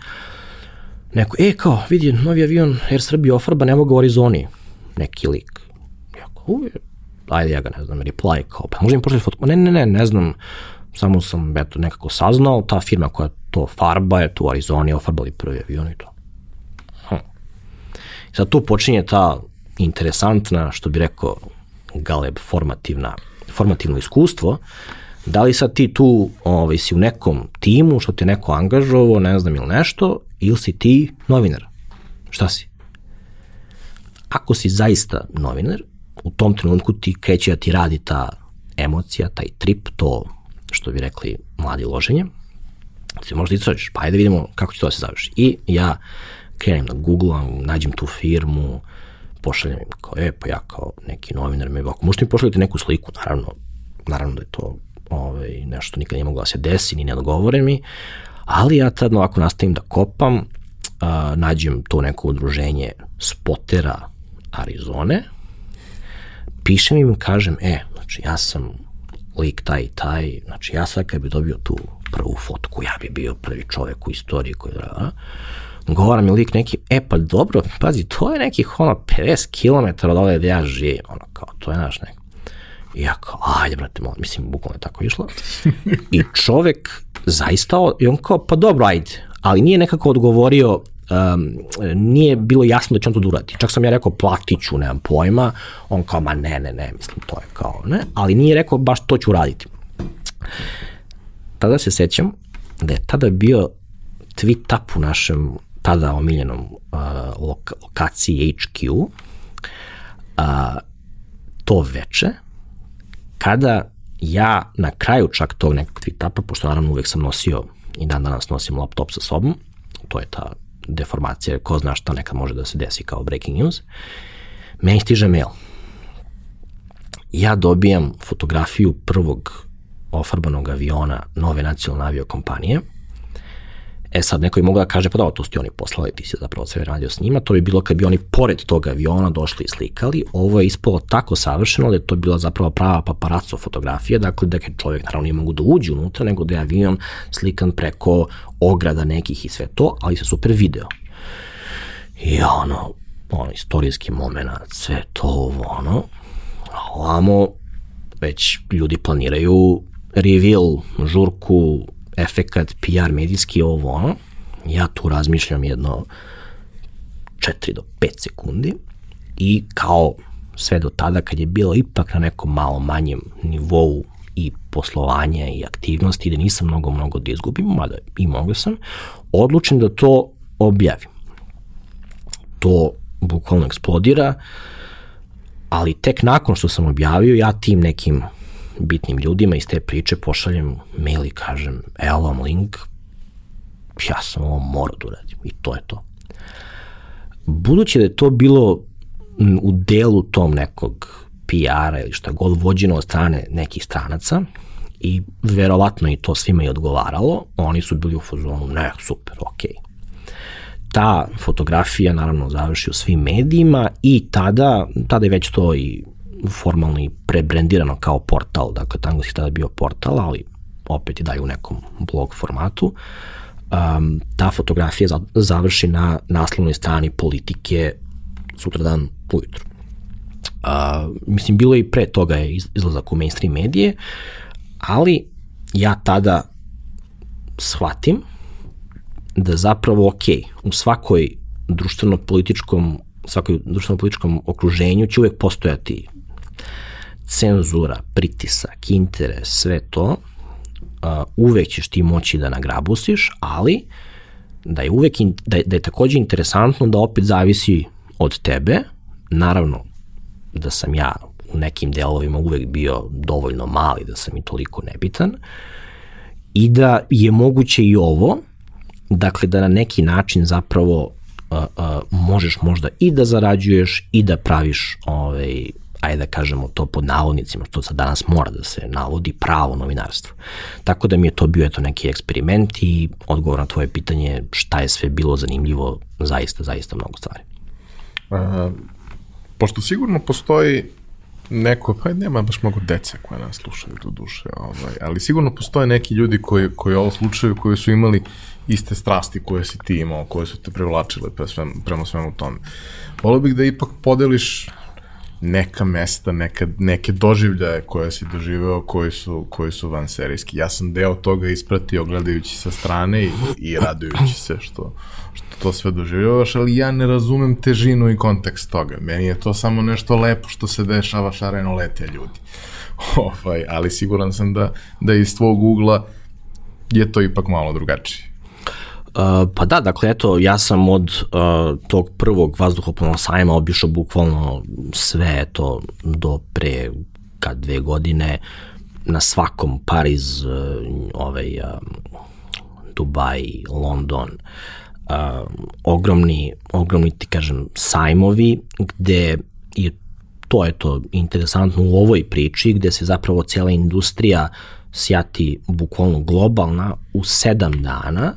Neko, e, kao, vidi, novi avion Air Srbija ofarba, ne mogu u Arizoni. Neki lik. Ja kao, uje, ajde, ja ga ne znam, reply, kao, pa možda im pošli fotku? Ne, ne, ne, ne znam, samo sam, eto, nekako saznao, ta firma koja to farba je tu u Arizoni ofarbali prvi avion i to. Sad tu počinje ta interesantna, što bi rekao Galeb, formativna, formativno iskustvo, da li sad ti tu ovaj, si u nekom timu, što te neko angažovo, ne znam ili nešto, ili si ti novinar? Šta si? Ako si zaista novinar, u tom trenutku ti kreće da ti radi ta emocija, taj trip, to što bi rekli mladi loženje. Ti možda istražiš, pa ajde da vidimo kako će to da se završi. I ja krenem na Google, nađem tu firmu, pošaljem im kao, e, pa ja kao neki novinar me, ako možete mi pošaljati neku sliku, naravno, naravno da je to ovaj, nešto nikad nije moglo da se desi, ni ne dogovore mi, ali ja tad ovako nastavim da kopam, a, nađem to neko udruženje spotera Arizone, pišem im kažem, e, znači ja sam lik taj i taj, znači ja sad kad bi dobio tu prvu fotku, ja bi bio prvi čovek u istoriji koji da, govara mi lik neki, e pa dobro, pazi, to je nekih ono 50 km od ove gde ja živim, ono kao, to je naš neko. I ja kao, ajde brate, molim, mislim, bukvalno je tako išlo. I čovek zaista, i on kao, pa dobro, ajde, ali nije nekako odgovorio, um, nije bilo jasno da će on to da uradi. Čak sam ja rekao, platit ću, nemam pojma, on kao, ma ne, ne, ne, mislim, to je kao, ne, ali nije rekao, baš to ću uraditi. Tada se sećam da je tada bio tweet up u našem tada omiljenom uh, lok lokaciji HQ, uh, to veče, kada ja na kraju čak tog nekog tweet-upa, pošto naravno uvek sam nosio i dan danas nosim laptop sa sobom, to je ta deformacija, ko zna šta nekad može da se desi kao breaking news, meni stiže mail. Ja dobijam fotografiju prvog ofarbanog aviona nove nacionalne aviokompanije, E sad, neko je mogao da kaže, pa da, to su ti oni poslali, ti si zapravo sve radio s njima, to bi bilo kad bi oni pored tog aviona došli i slikali, ovo je ispalo tako savršeno da je to bila zapravo prava paparaco fotografija, dakle da je čovjek naravno nije mogu da uđe unutra, nego da je avion slikan preko ograda nekih i sve to, ali se super video. I ono, ono, istorijski moment, sve to ono, ovamo već ljudi planiraju reveal, žurku, efekat, PR, medijski, ovo, ono, ja tu razmišljam jedno 4 do 5 sekundi i kao sve do tada kad je bilo ipak na nekom malo manjem nivou i poslovanja i aktivnosti da nisam mnogo, mnogo da izgubim, mada i mogu sam, odlučim da to objavim. To bukvalno eksplodira, ali tek nakon što sam objavio, ja tim nekim bitnim ljudima iz te priče pošaljem mail i kažem evo vam link, ja sam ovo morao da uradim i to je to. Budući da je to bilo u delu tom nekog PR-a ili šta god vođeno od strane nekih stranaca i verovatno i to svima je odgovaralo, oni su bili u fazonu, ne, super, okej. Okay. Ta fotografija naravno završi u svim medijima i tada, tada je već to i formalno i prebrendirano kao portal, dakle Tango si tada bio portal, ali opet i daju u nekom blog formatu. Um, ta fotografija završi na naslovnoj strani politike sutradan ujutru. Uh, mislim, bilo je i pre toga je izlazak u mainstream medije, ali ja tada shvatim da zapravo, ok, u svakoj društveno-političkom svakoj društveno-političkom okruženju će uvek postojati cenzura, pritisak, interes, sve to, uvek ćeš ti moći da nagrabusiš, ali da je uvek da, je, da je takođe interesantno da opet zavisi od tebe, naravno da sam ja u nekim delovima uvek bio dovoljno mali da sam i toliko nebitan. I da je moguće i ovo, dakle da na neki način zapravo uh, uh, možeš možda i da zarađuješ i da praviš ovaj, ajde da kažemo to pod navodnicima, što sad danas mora da se navodi, pravo novinarstvo. Tako da mi je to bio eto neki eksperiment i odgovor na tvoje pitanje šta je sve bilo zanimljivo, zaista, zaista mnogo stvari. A, pošto sigurno postoji neko, pa nema baš mnogo dece koje nas slušaju do duše, ovaj, ali sigurno postoje neki ljudi koji, koji ovo slučaju, koji su imali iste strasti koje si ti imao, koje su te privlačile pre svem, prema svemu tome. Volio bih da ipak podeliš neka mesta, neka, neke doživljaje koje si doživeo koji su, koji su van serijski. Ja sam deo toga ispratio gledajući sa strane i, i radujući se što, što to sve doživljavaš, ali ja ne razumem težinu i kontekst toga. Meni je to samo nešto lepo što se dešava šareno lete ljudi. ovaj, ali siguran sam da, da iz tvog ugla je to ipak malo drugačije. Pa da, dakle, eto, ja sam od uh, tog prvog vazduhoplovnog sajma obišao bukvalno sve to do pre kad dve godine na svakom Pariz, uh, ovaj, uh, Dubaj, London, uh, ogromni, ogromni, ti kažem, sajmovi gde je to je to interesantno u ovoj priči gde se zapravo cijela industrija sjati bukvalno globalna u sedam dana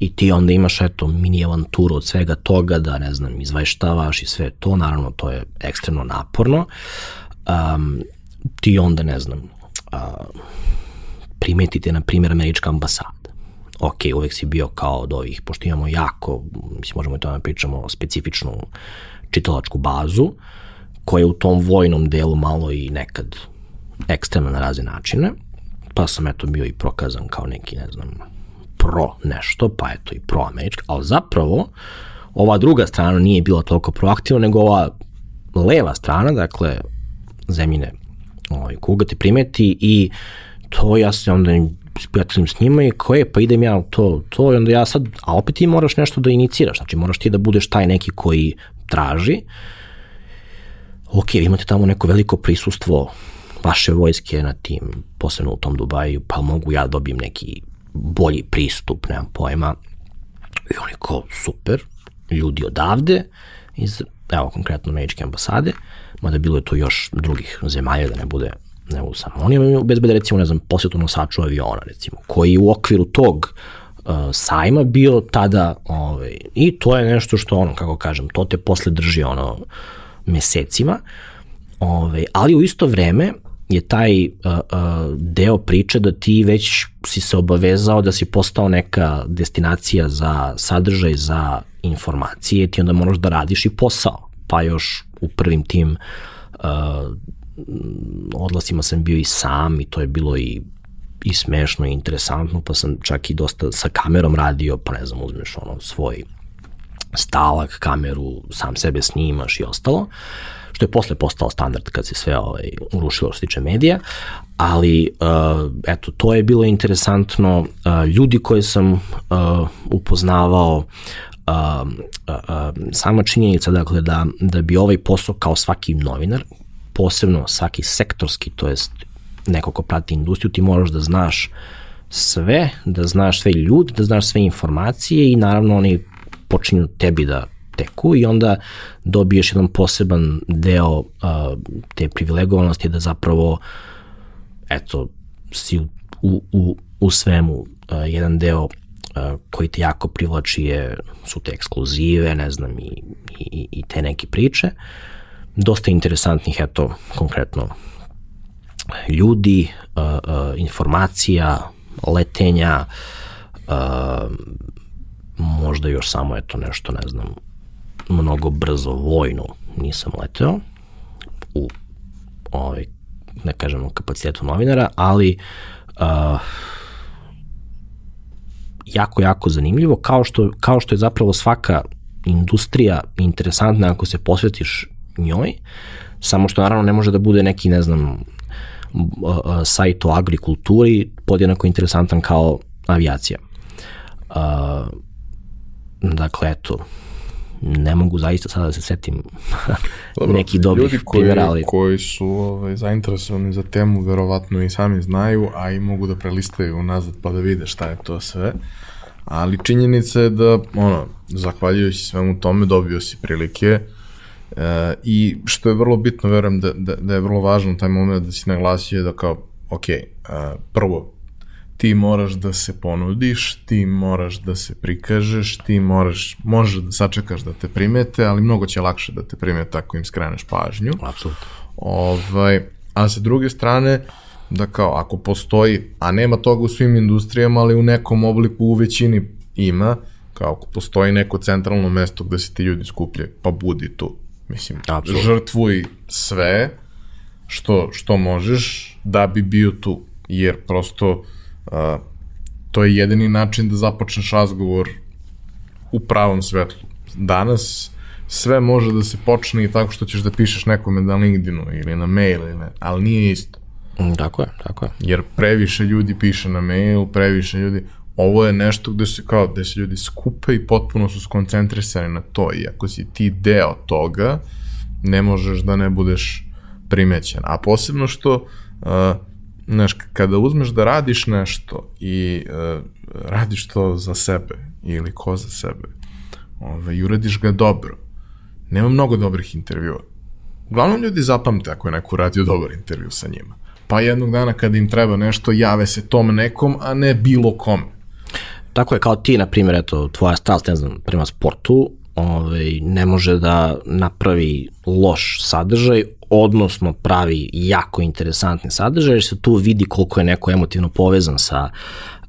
i ti onda imaš eto mini avanturu od svega toga da ne znam izveštavaš i sve to, naravno to je ekstremno naporno. Um, ti onda ne znam uh, primetite na primjer američka ambasada. Ok, uvek si bio kao od ovih, pošto imamo jako, mislim možemo i da pričamo, specifičnu čitalačku bazu, koja je u tom vojnom delu malo i nekad ekstremna na razne načine, pa sam eto bio i prokazan kao neki, ne znam, pro nešto, pa eto i pro američka, ali zapravo ova druga strana nije bila toliko proaktivna, nego ova leva strana, dakle, zemljine ovaj, kuga te primeti i to ja se onda prijateljim s njima i koje, pa idem ja to, to i onda ja sad, a opet ti moraš nešto da iniciraš, znači moraš ti da budeš taj neki koji traži, ok, imate tamo neko veliko prisustvo vaše vojske na tim, posebno u tom Dubaju, pa mogu ja da dobijem neki bolji pristup, nemam pojma. I oni kao, super, ljudi odavde, iz, evo, konkretno američke ambasade, mada bilo je to još drugih zemalja da ne bude ne u samo oni imaju bezbede recimo ne znam posjetu nosaču aviona recimo koji u okviru tog uh, sajma bio tada ovaj, i to je nešto što ono kako kažem to te posle drži ono mesecima ovaj, ali u isto vreme je taj uh, uh, deo priče da ti već si se obavezao da si postao neka destinacija za sadržaj, za informacije, ti onda moraš da radiš i posao. Pa još u prvim tim uh, odlasima sam bio i sam i to je bilo i i smešno i interesantno, pa sam čak i dosta sa kamerom radio, pa ne znam, uzmeš ono svoj stalak, kameru, sam sebe snimaš i ostalo. Uh, što je posle postao standard kad se sve ovaj, urušilo što se tiče medija, ali uh, eto, to je bilo interesantno. Uh, ljudi koje sam uh, upoznavao, uh, uh, sama činjenica dakle da, da bi ovaj posao kao svaki novinar, posebno svaki sektorski, to jest neko ko prati industriju, ti moraš da znaš sve, da znaš sve ljudi, da znaš sve informacije i naravno oni počinju tebi da teku i onda dobiješ jedan poseban deo uh, te privilegovanosti da zapravo eto si u, u, u svemu uh, jedan deo uh, koji te jako privlači je, su te ekskluzive, ne znam, i, i, i te neke priče. Dosta interesantnih, eto, konkretno ljudi, uh, uh, informacija, letenja, uh, možda još samo, eto, nešto, ne znam, mnogo brzo vojno nisam leteo u ovaj, ne kažem kapacitetu novinara, ali uh, jako, jako zanimljivo, kao što, kao što je zapravo svaka industrija interesantna ako se posvetiš njoj, samo što naravno ne može da bude neki, ne znam, sajt o agrikulturi podjednako interesantan kao avijacija. Uh, dakle, eto, ne mogu zaista sada da se setim Dobro, neki dobrih ljudi koji, primjera, ali... koji su ovaj, zainteresovani za temu, verovatno i sami znaju, a i mogu da prelistaju nazad pa da vide šta je to sve. Ali činjenica je da, ono, zahvaljujući svemu tome, dobio si prilike e, i što je vrlo bitno, verujem da, da, da je vrlo važno taj moment da si naglasio da kao, ok, e, prvo, ti moraš da se ponudiš, ti moraš da se prikažeš, ti moraš, možeš da sačekaš da te primete, ali mnogo će lakše da te primete ako im skreneš pažnju. Apsolutno. Ovaj, a sa druge strane, da kao ako postoji, a nema toga u svim industrijama, ali u nekom obliku u većini ima, kao ako postoji neko centralno mesto gde se ti ljudi skupljaju, pa budi tu. Mislim, Absolutno. žrtvuj sve što, što možeš da bi bio tu, jer prosto a, to je jedini način da započneš razgovor u pravom svetlu. Danas sve može da se počne i tako što ćeš da pišeš nekome na LinkedInu ili na mail, ili ne, ali nije isto. Mm, tako je, tako je. Jer previše ljudi piše na mail, previše ljudi, Ovo je nešto gde se, kao, gde se ljudi skupe i potpuno su skoncentrisani na to i ako si ti deo toga, ne možeš da ne budeš primećen. A posebno što, uh, znaš, kada uzmeš da radiš nešto i uh, radiš to za sebe ili ko za sebe, ovaj, i uradiš ga dobro, nema mnogo dobrih intervjua. Uglavnom ljudi zapamte ako je neko radio dobar intervju sa njima. Pa jednog dana kada im treba nešto, jave se tom nekom, a ne bilo kome. Tako je, kao ti, na primjer, eto, tvoja strast, ne znam, prema sportu, ovaj, ne može da napravi loš sadržaj, odnosno pravi jako interesantni sadržaj, jer se tu vidi koliko je neko emotivno povezan sa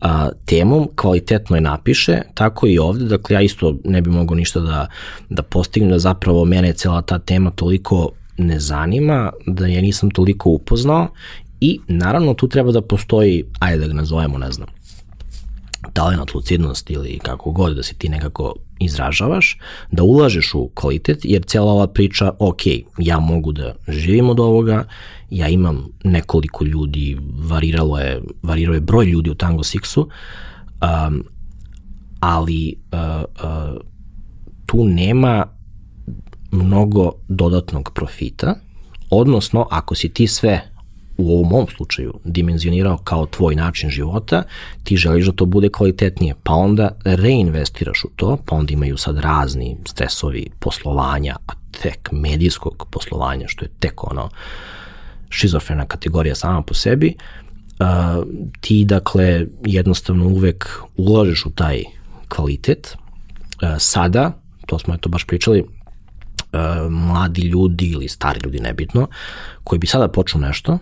a, temom, kvalitetno je napiše, tako i ovde, dakle ja isto ne bi mogao ništa da, da postignem, da zapravo mene je cela ta tema toliko ne zanima, da ja nisam toliko upoznao i naravno tu treba da postoji, ajde da ga nazovemo, ne znam, talent, lucidnost ili kako god da se ti nekako izražavaš, da ulažeš u kvalitet, jer cijela ova priča, ok, ja mogu da živim od ovoga, ja imam nekoliko ljudi, variralo je, varirao je broj ljudi u Tango Sixu, um, ali uh, uh, tu nema mnogo dodatnog profita, odnosno ako si ti sve u ovom mom slučaju dimenzionirao kao tvoj način života, ti želiš da to bude kvalitetnije, pa onda reinvestiraš u to, pa onda imaju sad razni stresovi poslovanja, a tek medijskog poslovanja, što je tek ono šizofrena kategorija sama po sebi, uh, ti dakle jednostavno uvek ulažeš u taj kvalitet. Uh, sada, to smo eto baš pričali, mladi ljudi ili stari ljudi, nebitno, koji bi sada počnu nešto,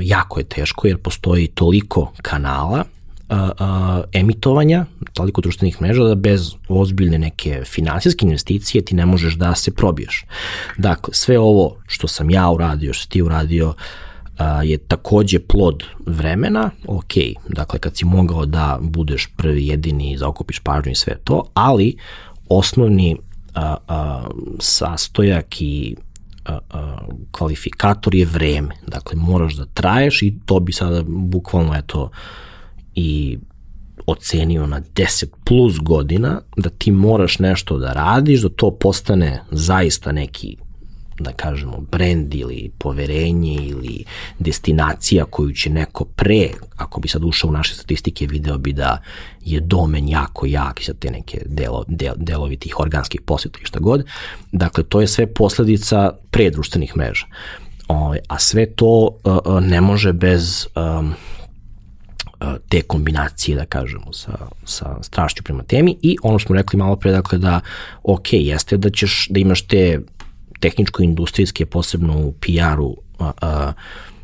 jako je teško jer postoji toliko kanala uh, uh, emitovanja, toliko društvenih mreža da bez ozbiljne neke finansijske investicije ti ne možeš da se probiješ. Dakle, sve ovo što sam ja uradio, što ti uradio, je takođe plod vremena, ok, dakle kad si mogao da budeš prvi jedini, zaokupiš pažnju i sve to, ali osnovni uh, uh, sastojak i kvalifikator je vreme. Dakle, moraš da traješ i to bi sada bukvalno eto i ocenio na 10 plus godina da ti moraš nešto da radiš, da to postane zaista neki da kažemo, brend ili poverenje ili destinacija koju će neko pre, ako bi sad ušao u naše statistike, video bi da je domen jako jak i sad te neke delo, del, delovi tih organskih posjeta i šta god. Dakle, to je sve posledica pre društvenih mreža. Ovaj, a sve to uh, ne može bez um, te kombinacije, da kažemo, sa, sa strašću prema temi i ono što smo rekli malo pre, dakle da, ok, jeste da ćeš, da imaš te tehničko-industrijske, posebno u PR-u,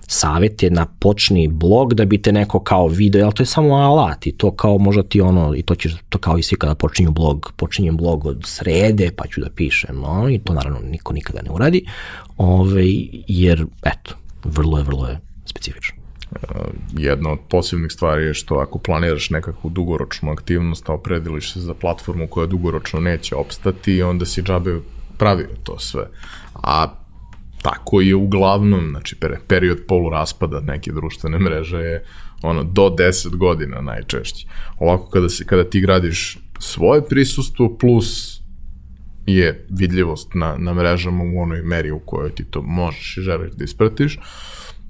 savete na počni blog da bi te neko kao video, ali to je samo alat i to kao možda ti ono, i to ćeš, to kao i svi kada počinju blog, počinjem blog od srede pa ću da pišem, no, i to naravno niko nikada ne uradi, ove, jer eto, vrlo je, vrlo je specifično. Jedna od posebnih stvari je što ako planiraš nekakvu dugoročnu aktivnost, a oprediliš se za platformu koja dugoročno neće opstati, onda si džabe pravio to sve. A tako je uglavnom, znači period poluraspada neke društvene mreže je ono do 10 godina najčešće. Ovako kada se kada ti gradiš svoje prisustvo plus je vidljivost na, na mrežama u onoj meri u kojoj ti to možeš i želiš da ispratiš,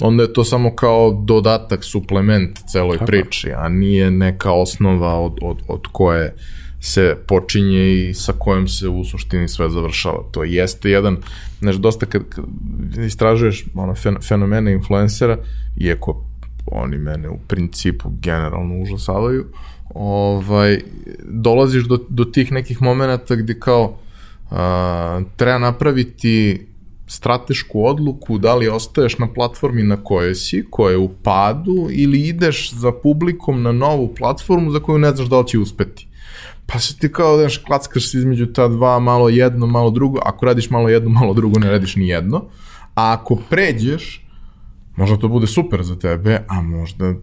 onda je to samo kao dodatak, suplement celoj Tako. priči, a nije neka osnova od, od, od koje uh, se počinje i sa kojom se u suštini sve završava. To jeste jedan, znaš, dosta kad, kad istražuješ ono, fen, fenomene influencera, iako oni mene u principu generalno užasavaju, ovaj, dolaziš do, do tih nekih momenta gde kao a, treba napraviti stratešku odluku da li ostaješ na platformi na kojoj si, koja je u padu, ili ideš za publikom na novu platformu za koju ne znaš da li će uspeti. Pa se ti kao, znaš, klackaš se između ta dva, malo jedno, malo drugo, ako radiš malo jedno, malo drugo, ne radiš ni jedno, a ako pređeš, možda to bude super za tebe, a možda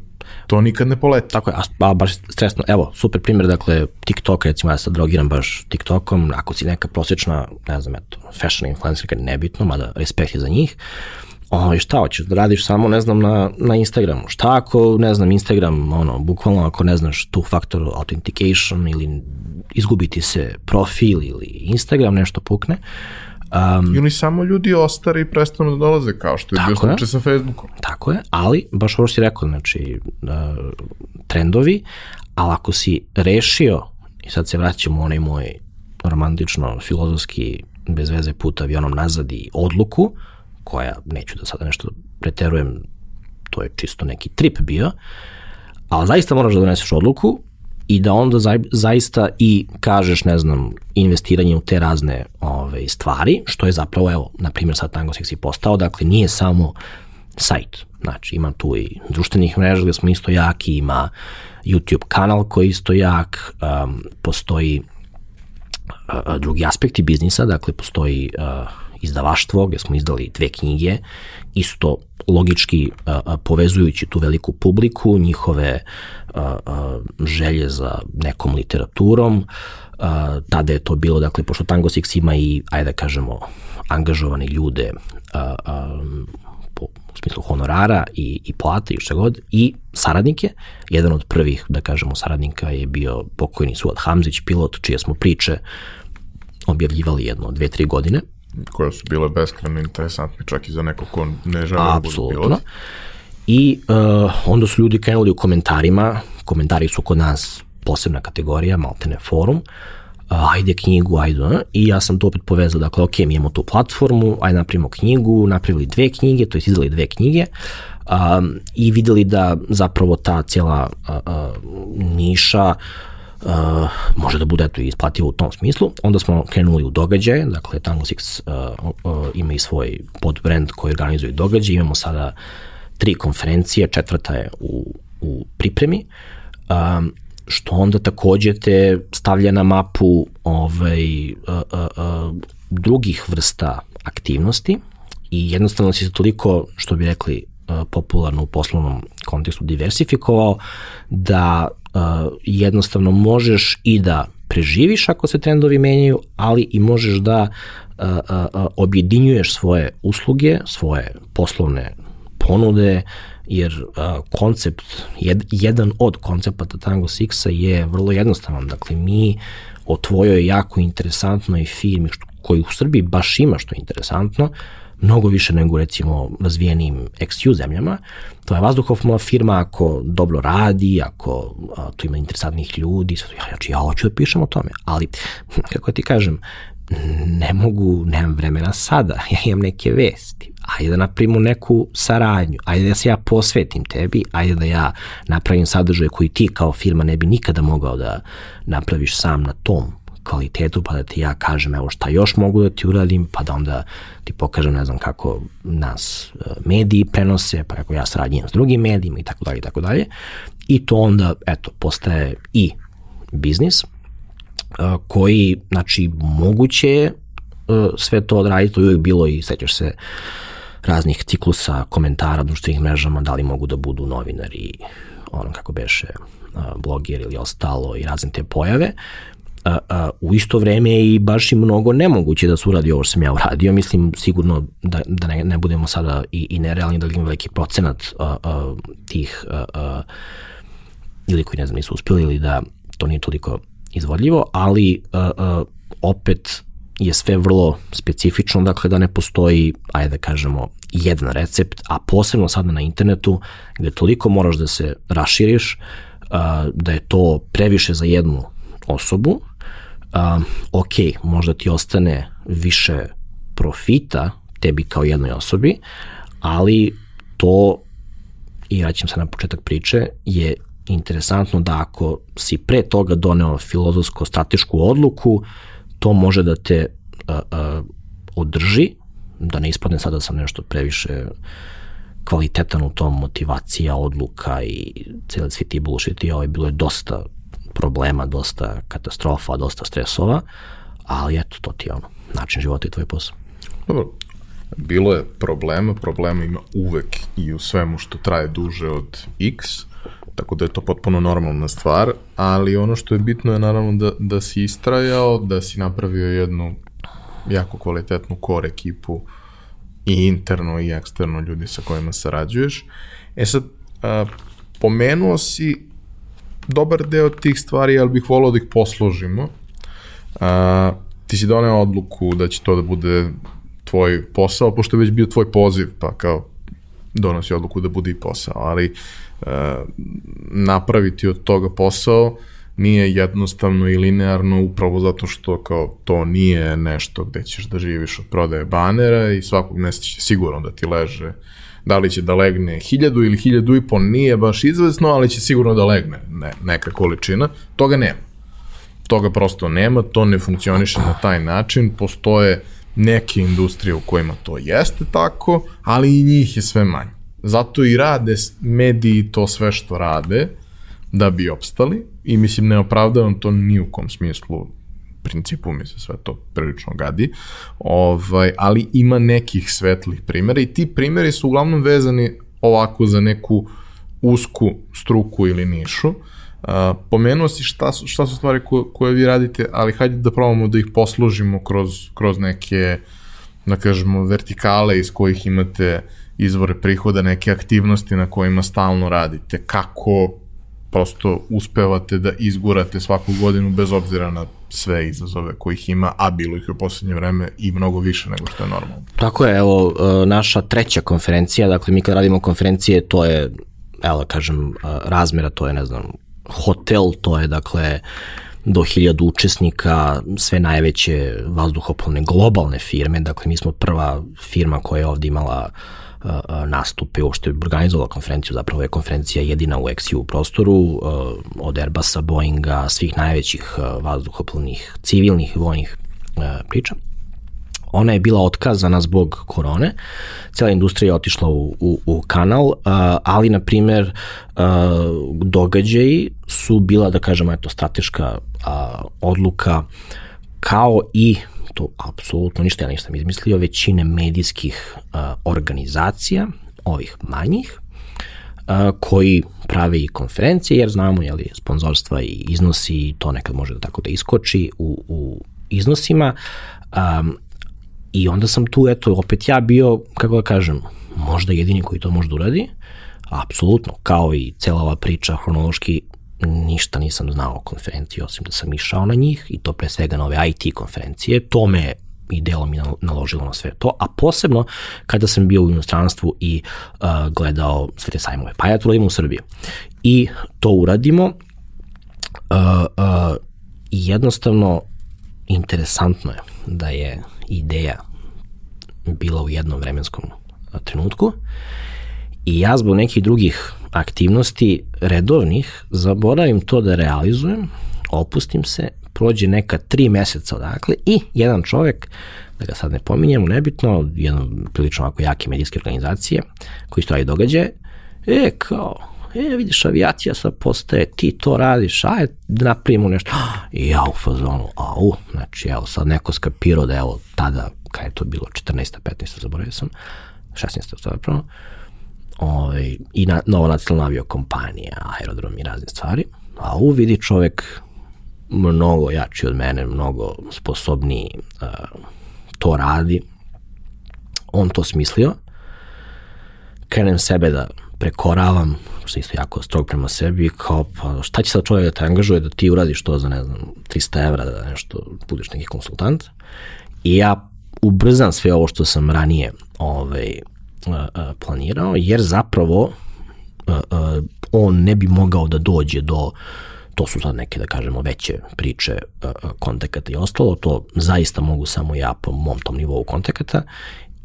to nikad ne poleti. Tako je, a, a baš stresno, evo, super primjer, dakle, TikTok, recimo ja sad drogiram baš TikTokom, ako si neka prosječna, ne znam, eto, fashion influencerka, nebitno, mada respekt je za njih, ovaj, šta hoćeš, da radiš samo, ne znam, na, na Instagramu. Šta ako, ne znam, Instagram, ono, bukvalno ako ne znaš tu faktor authentication ili izgubiti se profil ili Instagram nešto pukne, Um, Ili samo ljudi ostari i prestanu da dolaze, kao što je bio slučaj sa Facebookom. Tako je, ali, baš ovo si rekao, znači, uh, trendovi, ali ako si rešio, i sad se vraćamo u onaj moj romantično, filozofski, bez veze put avionom nazad i odluku, koja, neću da sada nešto preterujem, to je čisto neki trip bio, ali zaista moraš da doneseš odluku i da onda za, zaista i kažeš, ne znam, investiranje u te razne ove, stvari, što je zapravo, evo, na primjer sad Tango Sexy postao, dakle nije samo sajt, znači ima tu i društvenih mreža gde smo isto jaki, ima YouTube kanal koji je isto jak, um, postoji uh, drugi aspekti biznisa, dakle postoji uh, izdavaštvo gde smo izdali dve knjige, isto logički povezujući tu veliku publiku, njihove želje za nekom literaturom, tada je to bilo, dakle, pošto Tango Six ima i, ajde da kažemo, angažovane ljude u smislu honorara i, i plate i što god, i saradnike. Jedan od prvih, da kažemo, saradnika je bio pokojni Suad Hamzić, pilot, čije smo priče objavljivali jedno, dve, tri godine koje su bile beskreno interesantne, čak i za neko ko ne žele da budu pilot. I uh, onda su ljudi krenuli u komentarima, komentari su kod nas posebna kategorija, maltene forum, uh, ajde knjigu, ajde, uh, i ja sam to opet povezao, dakle, ok, mi imamo tu platformu, ajde napravimo knjigu, napravili dve knjige, to je izdali dve knjige, um, i videli da zapravo ta cijela uh, uh, niša uh, uh, može da bude eto, isplativo u tom smislu. Onda smo krenuli u događaje, dakle Tango Six uh, uh, ima i svoj podbrand koji organizuje događaje, imamo sada tri konferencije, četvrta je u, u pripremi, um, što onda takođe te stavlja na mapu ovaj, uh, uh, uh, drugih vrsta aktivnosti i jednostavno si se toliko, što bi rekli, popularno u poslovnom kontekstu diversifikovao, da uh, jednostavno možeš i da preživiš ako se trendovi menjaju, ali i možeš da uh, uh, objedinjuješ svoje usluge, svoje poslovne ponude, jer uh, koncept, jed, jedan od koncepata Tango Sixa je vrlo jednostavan. Dakle, mi o tvojoj jako interesantnoj firmi, koju u Srbiji baš ima što je interesantno, mnogo više nego recimo razvijenim XU zemljama. To je vazduhoplovna firma ako dobro radi, ako a, tu ima interesantnih ljudi, ja, znači ja hoću da pišem o tome, ali kako ti kažem, ne mogu, nemam vremena sada, ja imam neke vesti, ajde da napravimo neku saradnju, ajde da se ja posvetim tebi, ajde da ja napravim sadržaj koji ti kao firma ne bi nikada mogao da napraviš sam na tom kvalitetu, pa da ti ja kažem evo šta još mogu da ti uradim, pa da onda ti pokažem ne znam kako nas e, mediji prenose, pa kako ja sarađujem s drugim medijima i tako dalje i tako dalje. I to onda, eto, postaje i biznis e, koji, znači, moguće je e, sve to odraditi, to je uvijek bilo i sećaš se raznih ciklusa, komentara, društvenih mrežama, da li mogu da budu novinari, ono kako beše, blogger ili ostalo i razne te pojave a, a, u isto vreme je i baš i mnogo nemoguće da se uradi ovo što sam ja uradio. Mislim sigurno da, da ne, ne budemo sada i, i nerealni da ima veliki procenat a, a, tih a, a, ili koji ne znam nisu uspjeli ili da to nije toliko izvodljivo, ali a, a, opet je sve vrlo specifično, dakle da ne postoji, ajde da kažemo, jedan recept, a posebno sada na internetu gde toliko moraš da se raširiš, a, da je to previše za jednu osobu, um, ok, možda ti ostane više profita tebi kao jednoj osobi, ali to, i vraćam se na početak priče, je interesantno da ako si pre toga doneo filozofsko-stratešku odluku, to može da te uh, uh, održi, da ne ispadne sada da sam nešto previše kvalitetan u tom motivacija, odluka i cijeli svi ti bullshit i ovo je bilo je dosta problema, dosta katastrofa, dosta stresova, ali eto, to ti je ono, način života i tvoj posao. Dobro, bilo je problema, problema ima uvek i u svemu što traje duže od x, tako da je to potpuno normalna stvar, ali ono što je bitno je naravno da, da si istrajao, da si napravio jednu jako kvalitetnu core ekipu i interno i eksterno ljudi sa kojima sarađuješ. E sad, a, pomenuo si dobar deo tih stvari, ali bih volao da ih posložimo. A, ti si doneo odluku da će to da bude tvoj posao, pošto je već bio tvoj poziv, pa kao donosi odluku da bude i posao, ali e, napraviti od toga posao nije jednostavno i linearno upravo zato što kao to nije nešto gde ćeš da živiš od prodaje banera i svakog mesta će sigurno da ti leže da li će da legne hiljadu ili hiljadu i po nije baš izvesno, ali će sigurno da legne ne, neka količina, toga nema. Toga prosto nema, to ne funkcioniše na taj način, postoje neke industrije u kojima to jeste tako, ali i njih je sve manje. Zato i rade mediji to sve što rade da bi opstali i mislim ne opravdavam to ni u kom smislu principu mi se sve to prilično gadi, ovaj, ali ima nekih svetlih primjera i ti primjeri su uglavnom vezani ovako za neku usku struku ili nišu. Uh, pomenuo si šta su, šta su stvari koje, koje vi radite, ali hajde da probamo da ih poslužimo kroz, kroz neke, da kažemo, vertikale iz kojih imate izvore prihoda, neke aktivnosti na kojima stalno radite, kako prosto uspevate da izgurate svaku godinu bez obzira na sve izazove kojih ima, a bilo ih u poslednje vreme i mnogo više nego što je normalno. Tako je, evo, e, naša treća konferencija, dakle mi kad radimo konferencije, to je, evo da kažem, e, razmera, to je, ne znam, hotel, to je, dakle, do hiljadu učesnika, sve najveće vazduhoplovne globalne firme, dakle mi smo prva firma koja je ovde imala uh, nastupe, uopšte organizovala konferenciju, zapravo je konferencija jedina u XU u prostoru, od Airbusa, Boeinga, svih najvećih vazduhoplovnih, civilnih i vojnih priča. Ona je bila otkazana zbog korone, cijela industrija je otišla u, u, u kanal, ali, na primer, događaji su bila, da kažemo, eto, strateška odluka kao i to apsolutno ništa, ja nisam izmislio, većine medijskih uh, organizacija, ovih manjih, uh, koji prave i konferencije, jer znamo, jeli, sponzorstva i iznosi, to nekad može da tako da iskoči u, u iznosima. Um, I onda sam tu, eto, opet ja bio, kako da kažem, možda jedini koji to može da uradi, apsolutno, kao i cela ova priča hronološki ništa nisam znao o konferenciji, osim da sam išao na njih i to pre svega na ove IT konferencije. To me i delo mi naložilo na sve to, a posebno kada sam bio u inostranstvu i uh, gledao sve te sajmove. Pa ja to uradim u Srbiji. I to uradimo uh, uh, i jednostavno interesantno je da je ideja bila u jednom vremenskom trenutku i ja zbog nekih drugih aktivnosti redovnih zaboravim to da realizujem, opustim se, prođe neka tri meseca odakle i jedan čovek, da ga sad ne pominjemo, nebitno, jedan prilično ovako jake medijske organizacije koji stoji događaje, e, kao, e, vidiš, avijacija sad postaje, ti to radiš, aj, napravimo nešto. Ja u fazonu, au, znači, evo, sad neko skapirao da, evo, tada, kada je to bilo, 14. 15. zaboravio sam, 16. zapravo, ovaj, i na, nova nacionalna aviokompanija, aerodrom i razne stvari, a u vidi čovek mnogo jači od mene, mnogo sposobniji uh, to radi, on to smislio, krenem sebe da prekoravam, što isto jako strog prema sebi, kao pa šta će sad čovjek da te angažuje da ti uradiš to za ne znam 300 evra da nešto budeš neki konsultant? I ja ubrzam sve ovo što sam ranije ovaj, planirao, jer zapravo on ne bi mogao da dođe do to su sad neke, da kažemo, veće priče kontakata i ostalo, to zaista mogu samo ja po mom tom nivou kontakata.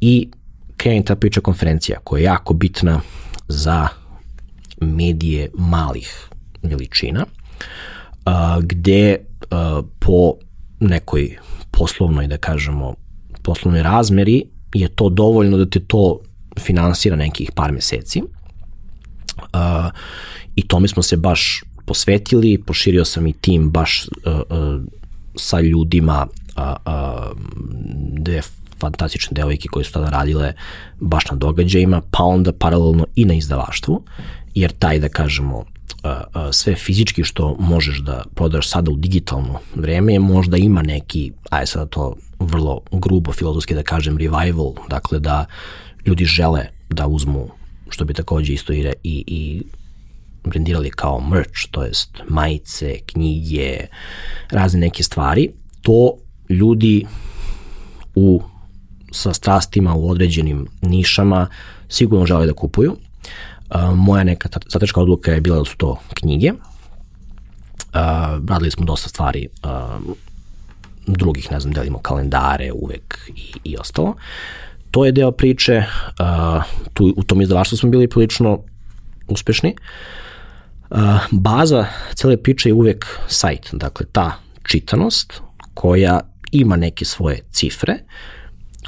I kreni ta priča konferencija koja je jako bitna za medije malih veličina, gde po nekoj poslovnoj, da kažemo, poslovnoj razmeri je to dovoljno da te to finansira nekih par meseci. Uh, I tome smo se baš posvetili, poširio sam i tim baš uh, uh, sa ljudima, uh, uh, dve fantastične devojke koje su tada radile baš na događajima, pa onda paralelno i na izdavaštvu, jer taj, da kažemo, sve fizički što možeš da prodaš sada u digitalno vreme, možda ima neki, aj sada to vrlo grubo filozofski da kažem, revival, dakle da ljudi žele da uzmu, što bi takođe isto i, i, i brendirali kao merch, to jest majice, knjige, razne neke stvari, to ljudi u sa strastima u određenim nišama sigurno žele da kupuju moja neka strateška odluka je bila da su to knjige. radili smo dosta stvari drugih, ne znam, delimo kalendare uvek i, i ostalo. To je deo priče, tu, u tom izdavaštvu smo bili prilično uspešni. baza cele priče je uvek sajt, dakle ta čitanost koja ima neke svoje cifre,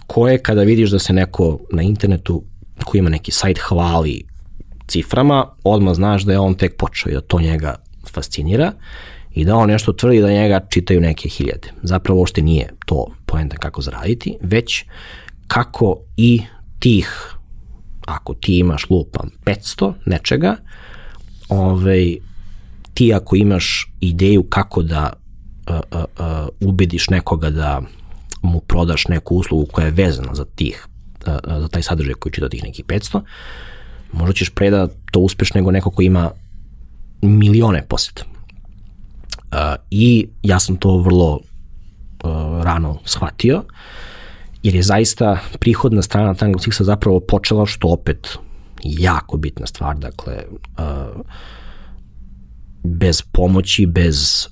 koje kada vidiš da se neko na internetu koji ima neki sajt hvali ciframa, odmah znaš da je on tek počeo i da to njega fascinira i da on nešto tvrdi da njega čitaju neke hiljade. Zapravo uopšte nije to poenta kako zaraditi, već kako i tih, ako ti imaš lupam 500 nečega, ovaj, ti ako imaš ideju kako da uh, uh, uh, ubediš nekoga da mu prodaš neku uslugu koja je vezana za tih, uh, za taj sadržaj koji čita tih nekih 500, možda ćeš pre da to uspeš nego neko ko ima milione poseta. Uh, I ja sam to vrlo uh, rano shvatio, jer je zaista prihodna strana Tango Sixa zapravo počela, što opet jako bitna stvar, dakle, bez pomoći, bez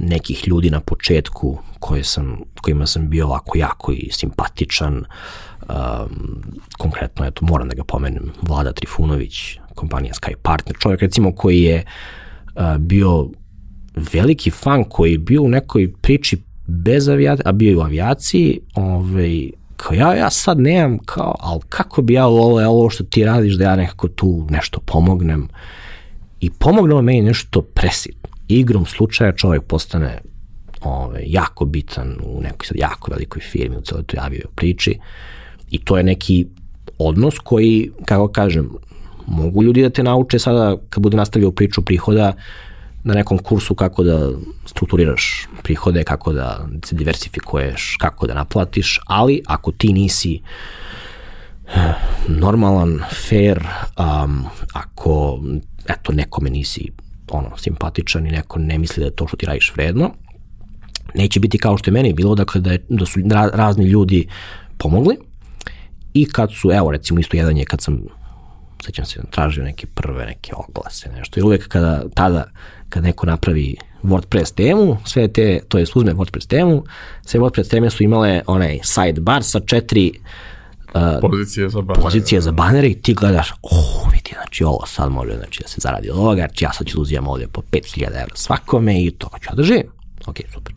nekih ljudi na početku koje sam, kojima sam bio ovako jako i simpatičan, konkretno, eto, moram da ga pomenem, Vlada Trifunović, kompanija Sky Partner, čovjek recimo koji je bio veliki fan, koji je bio u nekoj priči bez avijacije, a bio je u avijaciji, ovaj, kao ja, ja sad nemam, kao, ali kako bi ja voleo ovo što ti radiš, da ja nekako tu nešto pomognem. I pomognemo meni nešto presitno. Igrom slučaja čovjek postane ovaj, jako bitan u nekoj sad jako velikoj firmi u celoj toj avio priči. I to je neki odnos koji, kako kažem, mogu ljudi da te nauče sada kad bude nastavio priču prihoda na nekom kursu kako da strukturiraš prihode, kako da se diversifikuješ, kako da naplatiš, ali ako ti nisi eh, normalan, fair, um, ako eto, nekome nisi ono, simpatičan i neko ne misli da je to što ti radiš vredno, neće biti kao što je meni bilo, dakle da, je, da su razni ljudi pomogli, I kad su, evo recimo isto jedan je kad sam sećam se, tražio neke prve neke oglase, nešto. I uvek kada, tada, kad neko napravi WordPress temu, sve te, to je uzme WordPress temu, sve WordPress teme su imale onaj sidebar sa četiri uh, pozicije za banere. Pozicije za banere i ti gledaš, oh, vidi, znači ovo sad može znači, da se zaradi od ovoga, znači ja sad ću da uzimam ovdje po 5000 evra svakome i to ću ja da živim. Ok, super.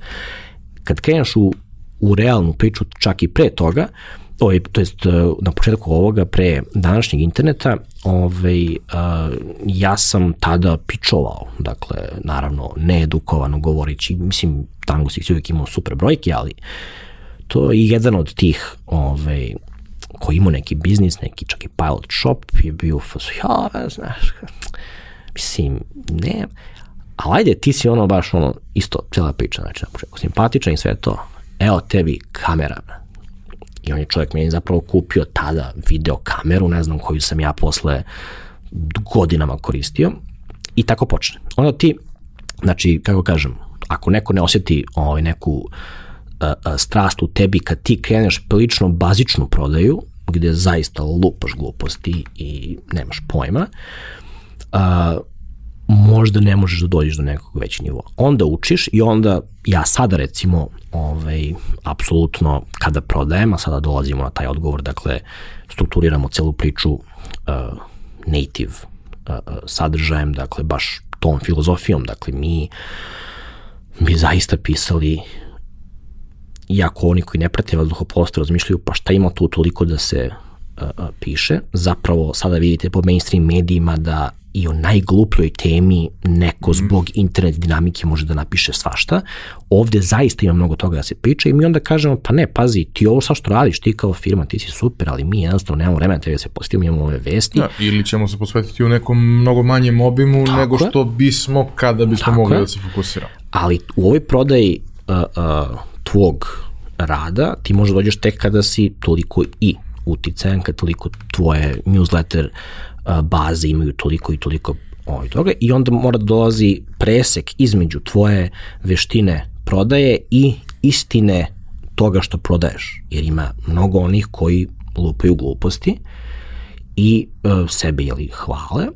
Kad kreneš u, u realnu priču, čak i pre toga, uh, ovaj, to jest e, na početku ovoga pre današnjeg interneta, ovaj, ja sam tada pičovao, dakle, naravno, needukovano govorići, mislim, Tango Six uvijek imao super brojke, ali to je jedan od tih ovaj, koji imao neki biznis, neki čak i pilot shop, je bio ja, znaš, mislim, ne, ali ajde, ti si ono baš ono, isto, cijela priča, znači, na početku, simpatičan i sve to, evo tebi kamera, I on je čovjek meni zapravo kupio tada video kameru, ne znam koju sam ja posle godinama koristio i tako počne. Onda ti, znači, kako kažem, ako neko ne osjeti ovaj, neku uh, uh, strast u tebi kad ti kreneš prilično bazičnu prodaju, gde zaista lupaš gluposti i nemaš pojma, možda ne možeš da dođeš do nekog većeg nivoa. Onda učiš i onda ja sada recimo ovaj, apsolutno kada prodajem, a sada dolazimo na taj odgovor, dakle strukturiramo celu priču uh, native uh, sadržajem, dakle baš tom filozofijom, dakle mi bi zaista pisali iako oni koji ne prate vazduhoplovstvo razmišljaju pa šta ima tu toliko da se uh, piše, zapravo sada vidite po mainstream medijima da i o najglupljoj temi neko mhm. zbog internet dinamike može da napiše svašta. Ovde zaista ima mnogo toga da se priča i mi onda kažemo, pa ne, pazi, ti ovo sa što radiš, ti kao firma, ti si super, ali mi jednostavno nemamo vremena da se posjetimo, imamo ove vesti. Da, ili ćemo se posvetiti u nekom mnogo manjem obimu Tako nego što je. bismo kada bismo Tako mogli je. da se fokusiramo. Ali u ovoj prodaji uh, uh, tvog rada ti možda dođeš tek kada si toliko i uticajan, kad toliko tvoje newsletter baze imaju toliko i toliko ovaj toga i onda mora da dolazi presek između tvoje veštine prodaje i istine toga što prodaješ, jer ima mnogo onih koji lupaju gluposti i e, sebe jeli hvale,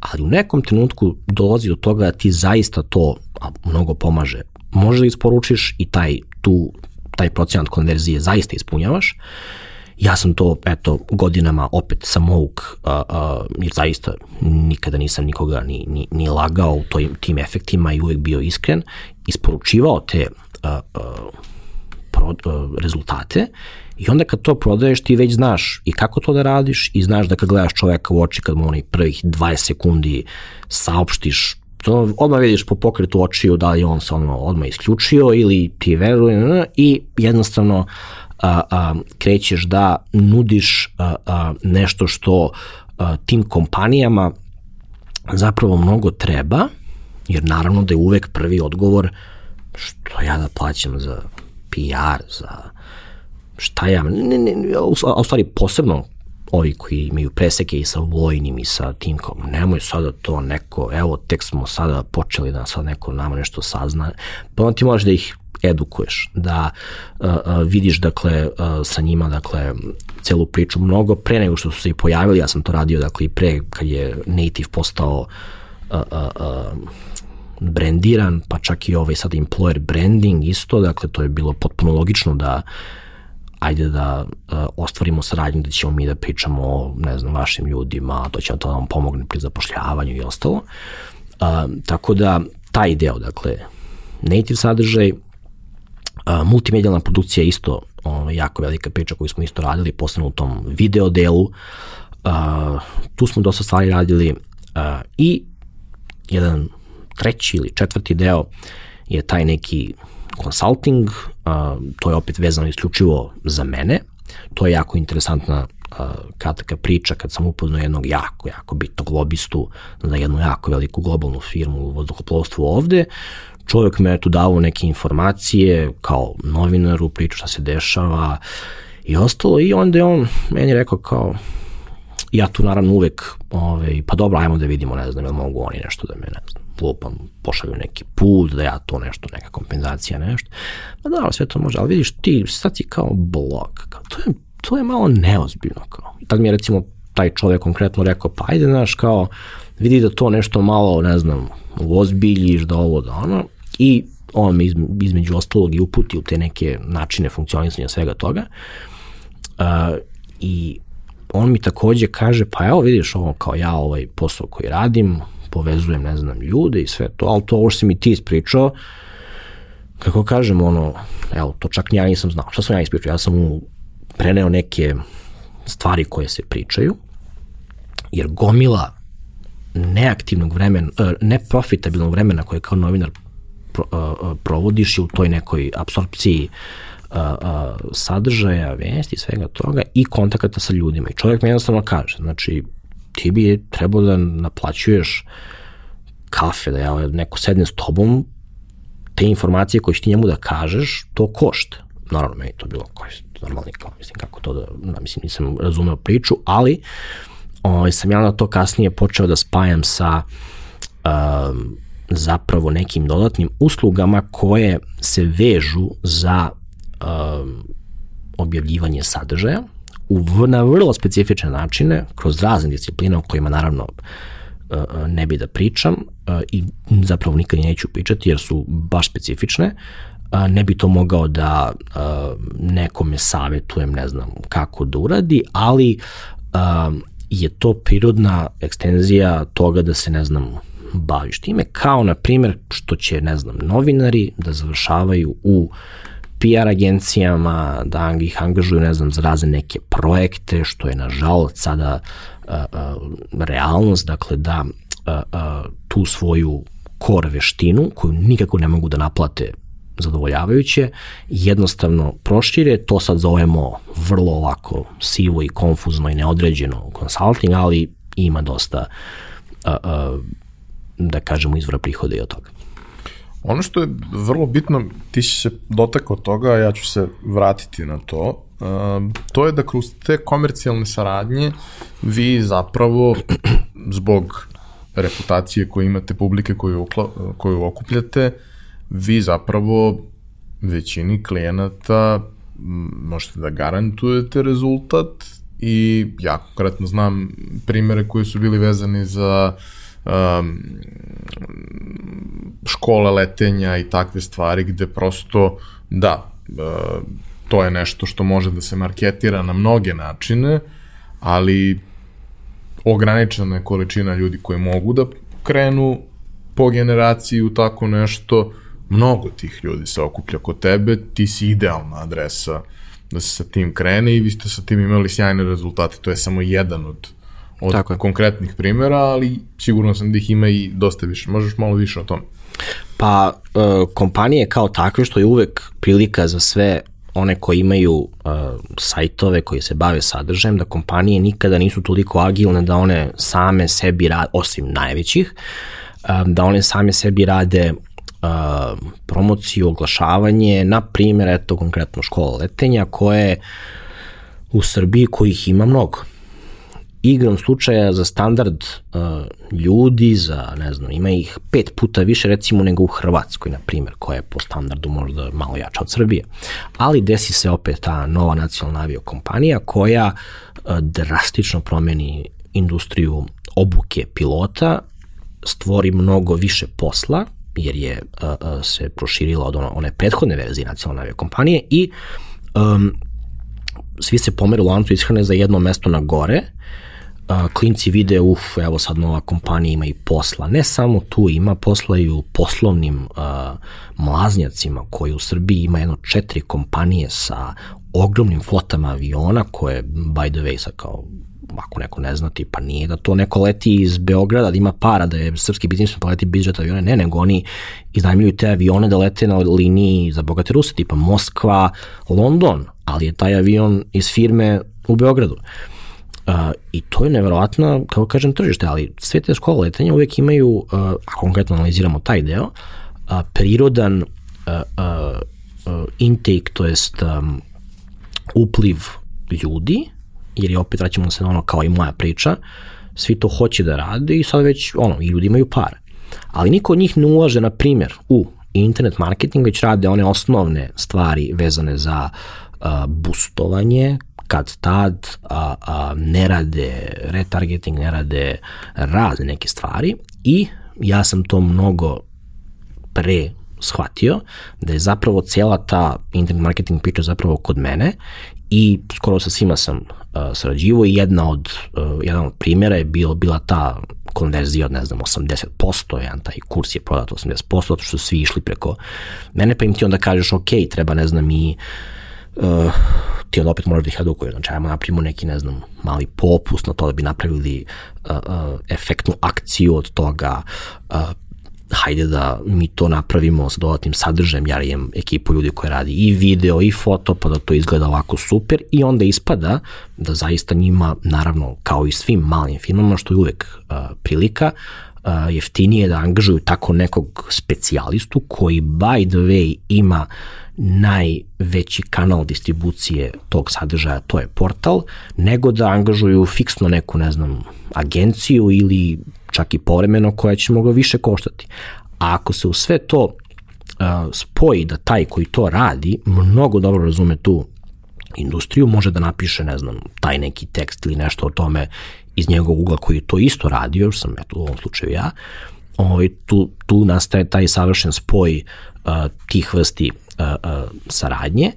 ali u nekom trenutku dolazi do toga da ti zaista to a mnogo pomaže. Možda isporučiš i taj, tu, taj procenat konverzije zaista ispunjavaš Ja sam to, eto, godinama opet samouk, a, a, jer zaista nikada nisam nikoga ni, ni, ni lagao u tojim, tim efektima i uvek bio iskren, isporučivao te a, a, pro, a, rezultate i onda kad to prodaješ ti već znaš i kako to da radiš i znaš da kad gledaš čoveka u oči kad mu onih prvih 20 sekundi saopštiš to odmah vidiš po pokretu očiju da li on se ono odmah isključio ili ti veruje i jednostavno a, a, krećeš da nudiš a, a, nešto što a, tim kompanijama zapravo mnogo treba, jer naravno da je uvek prvi odgovor što ja da plaćam za PR, za šta ja, ne, ne, a u stvari posebno ovi koji imaju preseke i sa vojnim i sa tim kao, nemoj sada to neko, evo tek smo sada počeli da sad neko nama nešto sazna, pa on ti možeš da ih edukuješ, da vidiš dakle sa njima dakle celu priču mnogo pre nego što su se i pojavili, ja sam to radio dakle i pre kad je native postao uh, uh, brandiran, pa čak i ovaj sad employer branding isto, dakle to je bilo potpuno logično da ajde da uh, ostvarimo saradnju da ćemo mi da pričamo o, ne znam, vašim ljudima, to će to da vam pomogne pri zapošljavanju i ostalo. Uh, tako da, taj deo, dakle, native sadržaj, A, multimedijalna produkcija je isto ono, jako velika priča koju smo isto radili, posebno u tom video delu. A, tu smo dosta stvari radili a, i jedan treći ili četvrti deo je taj neki consulting, a, to je opet vezano isključivo za mene, to je jako interesantna kratka priča kad sam upoznao jednog jako, jako bitnog lobistu za jednu jako veliku globalnu firmu u vazduhoplovstvu ovde, čovjek me tu davo neke informacije kao novinaru, priču šta se dešava i ostalo i onda je on meni rekao kao ja tu naravno uvek ovaj, pa dobro, ajmo da vidimo, ne znam, jel mogu oni nešto da me, ne znam, lupam, pošalju neki put, da ja to nešto, neka kompenzacija, nešto. Pa da, sve to može, ali vidiš, ti sad si kao blog, kao, to, je, to je malo neozbiljno, kao. I tad mi je recimo taj čovjek konkretno rekao, pa ajde, znaš, kao, vidi da to nešto malo, ne znam, ozbiljiš, da ovo, da ono, i on me između ostalog i uputi u te neke načine funkcionisanja svega toga. Uh, I on mi takođe kaže, pa evo vidiš ovo kao ja ovaj posao koji radim, povezujem, ne znam, ljude i sve to, ali to ovo što si mi ti ispričao, kako kažem, ono, evo, to čak ja nisam znao. Šta sam ja ispričao? Ja sam mu preneo neke stvari koje se pričaju, jer gomila neaktivnog vremena, e, neprofitabilnog vremena koje kao novinar pro, provodiš u toj nekoj apsorpciji sadržaja, vesti, svega toga i kontakata sa ljudima. I čovjek mi jednostavno kaže, znači, ti bi trebao da naplaćuješ kafe, da ja neko sedne s tobom, te informacije koje ti njemu da kažeš, to košta. Naravno, meni to bilo koji normalni, kao, mislim, kako to da, da mislim, nisam razumeo priču, ali o, ovaj, sam ja na to kasnije počeo da spajam sa um, zapravo nekim dodatnim uslugama koje se vežu za um, objavljivanje sadržaja u, na vrlo specifične načine, kroz razne discipline o kojima naravno uh, ne bi da pričam uh, i zapravo nikad neću pričati jer su baš specifične, uh, ne bi to mogao da nekome savetujem, ne znam kako da uradi, ali uh, je to prirodna ekstenzija toga da se, ne znam, baviš time, kao na primjer što će, ne znam, novinari da završavaju u PR agencijama, da ih angažuju, ne znam, za razne neke projekte, što je nažalost sada realnost, dakle da tu svoju kor veštinu, koju nikako ne mogu da naplate zadovoljavajuće, jednostavno prošire, to sad zovemo vrlo ovako sivo i konfuzno i neodređeno consulting, ali ima dosta da kažemo izvora prihoda i od toga. Ono što je vrlo bitno, ti si se dotakao toga, ja ću se vratiti na to, uh, to je da kroz te komercijalne saradnje vi zapravo zbog reputacije koju imate, publike koju, ukla, koju okupljate, vi zapravo većini klijenata možete da garantujete rezultat i ja konkretno znam primere koji su bili vezani za um, škole letenja i takve stvari gde prosto da, uh, to je nešto što može da se marketira na mnoge načine, ali ograničena je količina ljudi koji mogu da krenu po generaciji u tako nešto, mnogo tih ljudi se okuplja kod tebe, ti si idealna adresa da se sa tim krene i vi ste sa tim imali sjajne rezultate, to je samo jedan od, od Tako je. konkretnih primjera, ali sigurno sam da ih ima i dosta više. Možeš malo više o tom? Pa, e, kompanije kao takve, što je uvek prilika za sve one koji imaju uh, sajtove koji se bave sadržajem, da kompanije nikada nisu toliko agilne da one same sebi rade, osim najvećih, um, da one same sebi rade uh, promociju, oglašavanje, na primjer, eto konkretno škola letenja, koje u Srbiji kojih ima mnogo igrom slučaja za standard uh, ljudi, za, ne znam, ima ih pet puta više recimo nego u Hrvatskoj, na primjer, koja je po standardu možda malo jača od Srbije. Ali desi se opet ta nova nacionalna aviokompanija koja uh, drastično promeni industriju obuke pilota, stvori mnogo više posla, jer je uh, uh, se proširila od ono, one prethodne verzije nacionalne aviokompanije i um, svi se pomeru lancu ishrane za jedno mesto na gore, a, klinci vide, uf, evo sad nova kompanija ima i posla. Ne samo tu, ima posla i u poslovnim mlaznjacima koji u Srbiji ima jedno četiri kompanije sa ogromnim flotama aviona koje, by the way, sa kao ako neko ne zna, tipa nije da to neko leti iz Beograda, da ima para, da je srpski biznis pa leti bizžet avione, ne, nego oni iznajmljuju te avione da lete na liniji za bogate Ruse, tipa Moskva, London, ali je taj avion iz firme u Beogradu. Uh, Uh, I to je neverovatno, kako kažem, tržište, ali sve te škole letenja uvek imaju, uh, a konkretno analiziramo taj deo, uh, prirodan uh, uh, intake, to jest um, upliv ljudi, jer je opet vraćamo se na ono kao i moja priča, svi to hoće da rade i sad već ono, i ljudi imaju pare. Ali niko od njih ne ulaže, na primjer, u internet marketing, već rade one osnovne stvari vezane za uh, boostovanje, kad tad a, a, ne rade retargeting, ne rade razne neke stvari i ja sam to mnogo pre shvatio da je zapravo cijela ta internet marketing priča zapravo kod mene i skoro sa svima sam uh, sarađivo i jedna od, uh, jedan od primjera je bilo, bila ta konverzija od ne znam 80%, jedan taj kurs je prodat 80%, zato što su svi išli preko mene, pa im ti onda kažeš ok, treba ne znam i uh, ti onda opet moraš da ih edukuješ. Znači, ajmo napravimo neki, ne znam, mali popust na to da bi napravili uh, uh, efektnu akciju od toga, uh, hajde da mi to napravimo sa dodatnim sadržajem, ja imam ekipu ljudi koji radi i video i foto, pa da to izgleda ovako super i onda ispada da zaista njima, naravno, kao i svim malim firmama, što je uvek uh, prilika, uh, jeftinije da angažuju tako nekog specijalistu koji, by the way, ima najveći kanal distribucije tog sadržaja, to je portal, nego da angažuju fiksno neku, ne znam, agenciju ili čak i povremeno koja će mogo više koštati. A ako se u sve to uh, spoji da taj koji to radi mnogo dobro razume tu industriju, može da napiše, ne znam, taj neki tekst ili nešto o tome iz njegovog ugla koji to isto radio, još sam eto u ovom slučaju ja, ovaj, tu, tu nastaje taj savršen spoj uh, tih vrsti saradnje.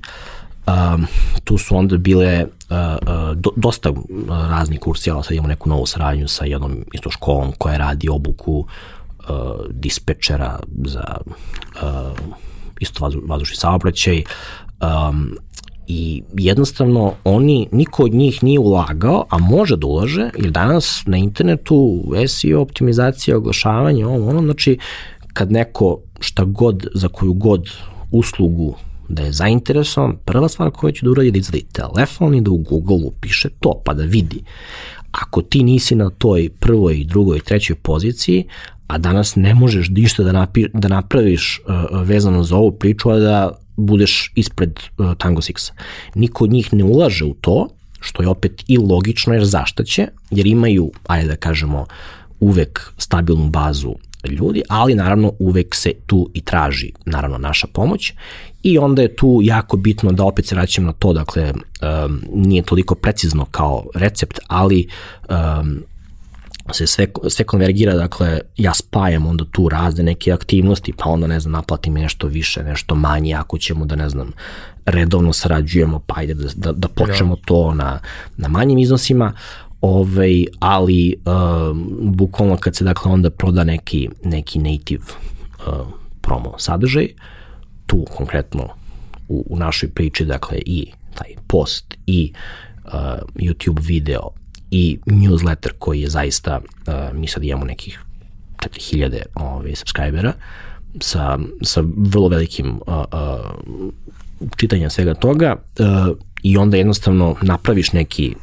Um, tu su onda bile uh, do, dosta raznih kursija, sad imamo neku novu saradnju sa jednom isto školom koja radi obuku uh, dispečera za uh, isto vazdušni saobraćaj. Um, I jednostavno oni, niko od njih nije ulagao, a može da ulaže, jer danas na internetu SEO, optimizacija, oglašavanje, ovo, ono, znači kad neko šta god, za koju god uslugu da je zainteresovan, prva stvar koju će da uradi je da izvadi telefon i da u Google upiše to, pa da vidi. Ako ti nisi na toj prvoj, drugoj, trećoj poziciji, a danas ne možeš ništa da, napi, da napraviš uh, vezano za ovu priču, a da budeš ispred uh, Tango Sixa. Niko od njih ne ulaže u to, što je opet i logično jer zaštaće, jer imaju, ajde da kažemo, uvek stabilnu bazu ljudi, ali naravno uvek se tu i traži naravno naša pomoć i onda je tu jako bitno da opet se vraćam na to, dakle um, nije toliko precizno kao recept, ali um, se sve, sve konvergira, dakle, ja spajam onda tu razne neke aktivnosti, pa onda, ne znam, naplatim nešto više, nešto manje, ako ćemo da, ne znam, redovno sarađujemo, pa ajde da, da, da počnemo ja. to na, na manjim iznosima, ovaj, ali uh, bukvalno kad se dakle onda proda neki, neki native uh, promo sadržaj, tu konkretno u, u našoj priči, dakle i taj post i uh, YouTube video i newsletter koji je zaista, uh, mi sad imamo nekih 4000 ovaj, subscribera sa, sa vrlo velikim uh, uh, čitanjem svega toga uh, i onda jednostavno napraviš neki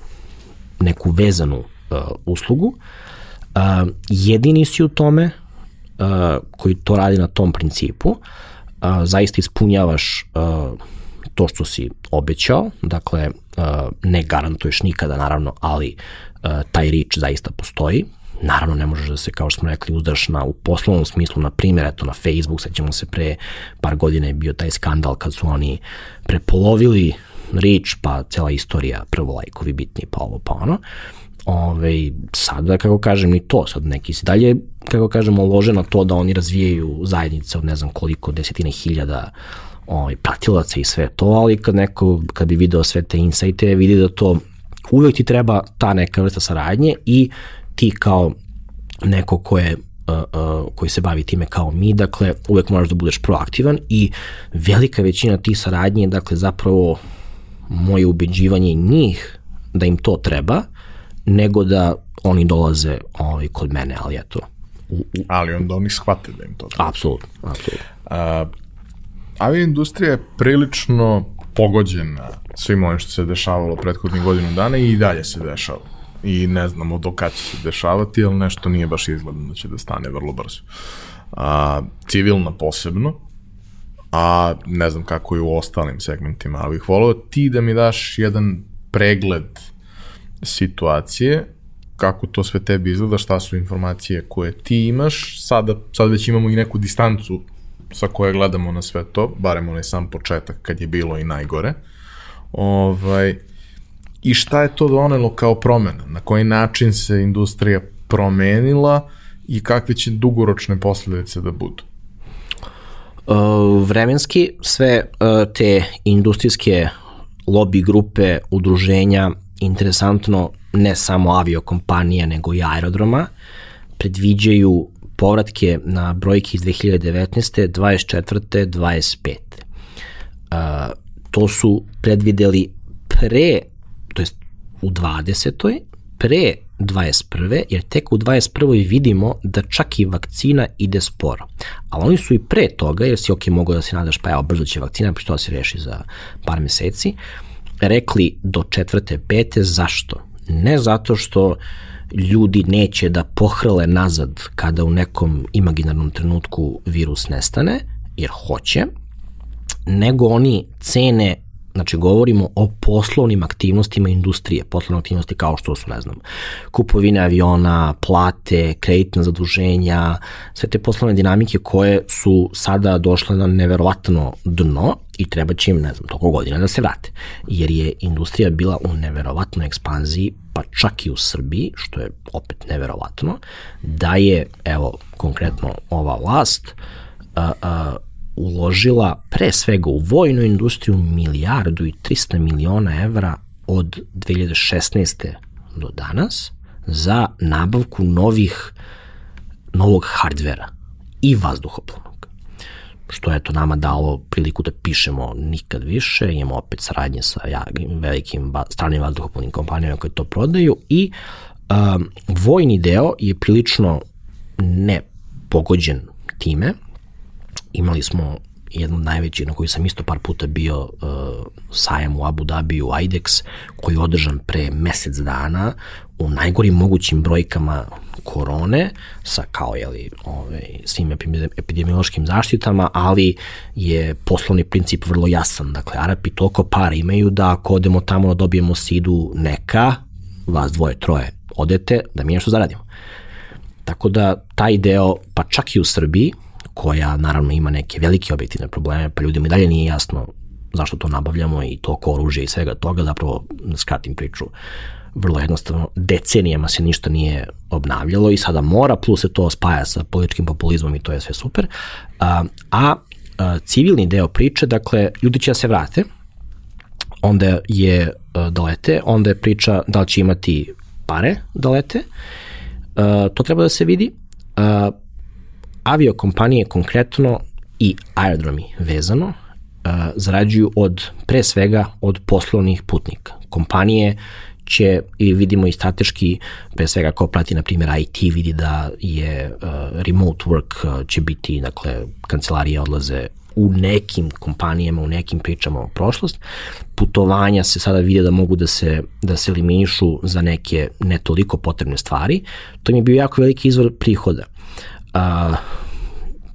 neku vezanu uh, uslugu. Uh, jedini si u tome uh, koji to radi na tom principu, uh, zaista ispunjavaš uh, to što si obećao, dakle uh, ne garantuješ nikada naravno, ali uh, taj reach zaista postoji, Naravno, ne možeš da se, kao što smo rekli, uzdaš na, u poslovnom smislu, na primjer, eto, na Facebook, sećamo se pre par godina je bio taj skandal kad su oni prepolovili rič, pa cela istorija, prvo lajkovi bitni, pa ovo, pa ono. Ove, sada, kako kažem, ni to, sad neki se dalje, kako kažemo, lože na to da oni razvijaju zajednice od ne znam koliko, desetine hiljada ovaj, pratilaca i sve to, ali kad neko, kad bi video sve te insajte, vidi da to uvek ti treba ta neka vrsta saradnje i ti kao neko ko je uh, uh, koji se bavi time kao mi, dakle, uvek moraš da budeš proaktivan i velika većina tih saradnje je, dakle, zapravo moje ubeđivanje njih da im to treba, nego da oni dolaze ovaj, kod mene, ali eto. U, u... Ali onda oni shvate da im to treba. Apsolutno, apsolutno. Uh, avio industrija je prilično pogođena svim ovim što se dešavalo prethodnih godinu dana i dalje se dešava. I ne znamo do kada će se dešavati, ali nešto nije baš izgledno da će da stane vrlo brzo. A, civilna posebno, a ne znam kako je u ostalim segmentima, ali bih volio ti da mi daš jedan pregled situacije, kako to sve tebi izgleda, šta su informacije koje ti imaš, sada, sad već imamo i neku distancu sa koje gledamo na sve to, barem onaj sam početak kad je bilo i najgore, ovaj, i šta je to donelo kao promena, na koji način se industrija promenila i kakve će dugoročne posledice da budu. Uh, vremenski sve uh, te industrijske lobby grupe, udruženja, interesantno ne samo aviokompanija nego i aerodroma, predviđaju povratke na brojke iz 2019. 24. 25. Uh, to su predvideli pre, to jest u 20. pre 21. jer tek u 21. vidimo da čak i vakcina ide sporo. Ali oni su i pre toga, jer si ok mogo da se nadaš pa evo brzo će vakcina, pa što da se reši za par meseci, rekli do četvrte, pete, zašto? Ne zato što ljudi neće da pohrle nazad kada u nekom imaginarnom trenutku virus nestane, jer hoće, nego oni cene Znači, govorimo o poslovnim aktivnostima industrije, poslovne aktivnosti kao što su, ne znam, kupovine aviona, plate, kreditna zaduženja, sve te poslovne dinamike koje su sada došle na neverovatno dno i treba će im, ne znam, toko godina da se vrate. Jer je industrija bila u neverovatnoj ekspanziji, pa čak i u Srbiji, što je opet neverovatno, da je, evo, konkretno ova vlast, a, a, uložila pre svega u vojnu industriju milijardu i 300 miliona evra od 2016. do danas za nabavku novih novog hardvera i vazduhoplovnog. što je to nama dalo priliku da pišemo nikad više, imamo opet saradnje sa velikim stranim vazduhoplovnim kompanijama koje to prodaju i um, vojni deo je prilično ne pogođen time. Imali smo jednu od najvećih na koju sam isto par puta bio uh, sajam u Abu Dhabi u IDEX koji je održan pre mesec dana u najgorim mogućim brojkama korone sa kao jeli, ovaj, svim epidemiološkim zaštitama, ali je poslovni princip vrlo jasan. Dakle, Arapi toliko para imaju da ako odemo tamo da dobijemo sidu neka, vas dvoje, troje odete, da mi nešto zaradimo. Tako da taj deo, pa čak i u Srbiji, koja naravno ima neke velike objektivne probleme, pa ljudima i dalje nije jasno zašto to nabavljamo i to oružje i svega toga, zapravo da skratim priču, vrlo jednostavno, decenijama se ništa nije obnavljalo i sada mora, plus se to spaja sa političkim populizmom i to je sve super. A, a, civilni deo priče, dakle, ljudi će da se vrate, onda je da lete, onda je priča da li će imati pare da lete, to treba da se vidi. Aviokompanije konkretno i aerodromi vezano uh, zarađuju od, pre svega, od poslovnih putnika. Kompanije će, i vidimo i strateški, pre svega ko prati, na primjer, IT, vidi da je uh, remote work uh, će biti, dakle, kancelarije odlaze u nekim kompanijama, u nekim pričama o prošlost. Putovanja se sada vide da mogu da se, da se eliminišu za neke ne toliko potrebne stvari. To mi je bio jako veliki izvor prihoda. A,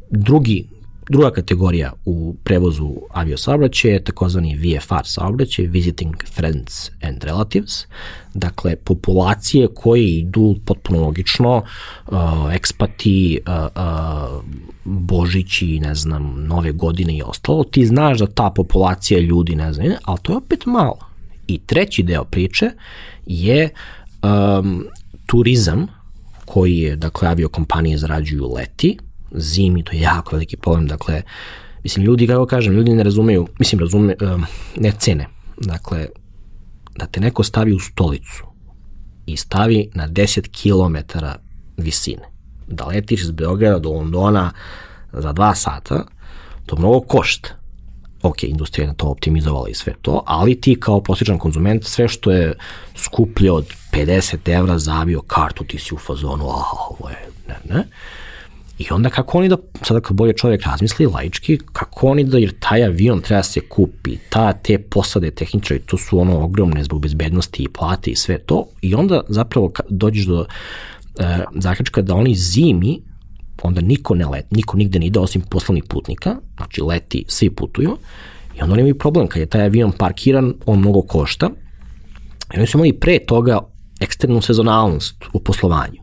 drugi Druga kategorija u prevozu aviosaobraćaja je takozvani VFR saobraćaj, Visiting Friends and Relatives, dakle populacije koje idu potpuno logično, uh, ekspati, uh, uh, božići, ne znam, nove godine i ostalo, ti znaš da ta populacija ljudi, ne znam, ali to je opet malo. I treći deo priče je um, turizam, koji je, dakle, aviokompanije zarađuju leti, zimi, to je jako veliki problem, dakle, mislim, ljudi, kako kažem, ljudi ne razumeju, mislim, razume, ne cene, dakle, da te neko stavi u stolicu i stavi na 10 km visine, da letiš iz Beograda do Londona za dva sata, to mnogo košta. Ok, industrija je to optimizovala i sve to, ali ti kao prosječan konzument, sve što je skuplje od 50 evra za avio kartu, ti si u fazonu, a, ovo je, ne, ne. I onda kako oni da, sada kad bolje čovjek razmisli laički, kako oni da, jer taj avion treba da se kupi, ta, te posade tehničari, to su ono ogromne zbog bezbednosti i plate i sve to, i onda zapravo dođeš do e, zaključka da oni zimi, onda niko ne let, niko nigde ne ide osim poslovnih putnika, znači leti, svi putuju, i onda oni imaju problem, kad je taj avion parkiran, on mnogo košta, i oni su imali pre toga eksternu sezonalnost u poslovanju.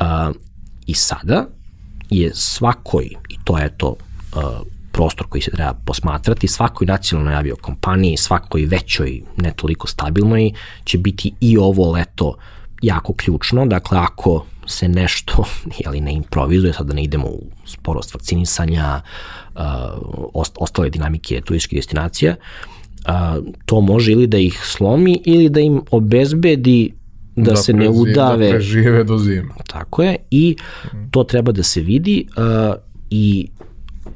Uh, I sada je svakoj, i to je to prostor koji se treba posmatrati, svakoj nacionalnoj aviokompaniji, svakoj većoj, ne toliko stabilnoj, će biti i ovo leto jako ključno. Dakle, ako se nešto jeli, ne improvizuje, sad da ne idemo u sporost vakcinisanja, uh, ostale dinamike turističkih destinacija, uh, to može ili da ih slomi ili da im obezbedi da, da se ne udave. Da prežive do zima. Tako je i to treba da se vidi uh, i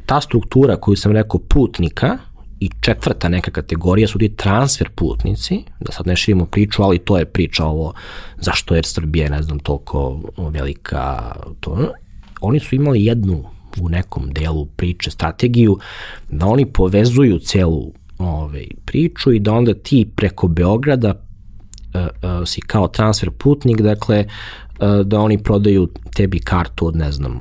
ta struktura koju sam rekao putnika i četvrta neka kategorija su ti transfer putnici, da sad ne širimo priču, ali to je priča ovo zašto je Srbija, ne znam, toliko velika, to, oni su imali jednu u nekom delu priče, strategiju, da oni povezuju celu ovaj, priču i da onda ti preko Beograda uh, si kao transfer putnik, dakle, uh, da oni prodaju tebi kartu od, ne znam, uh,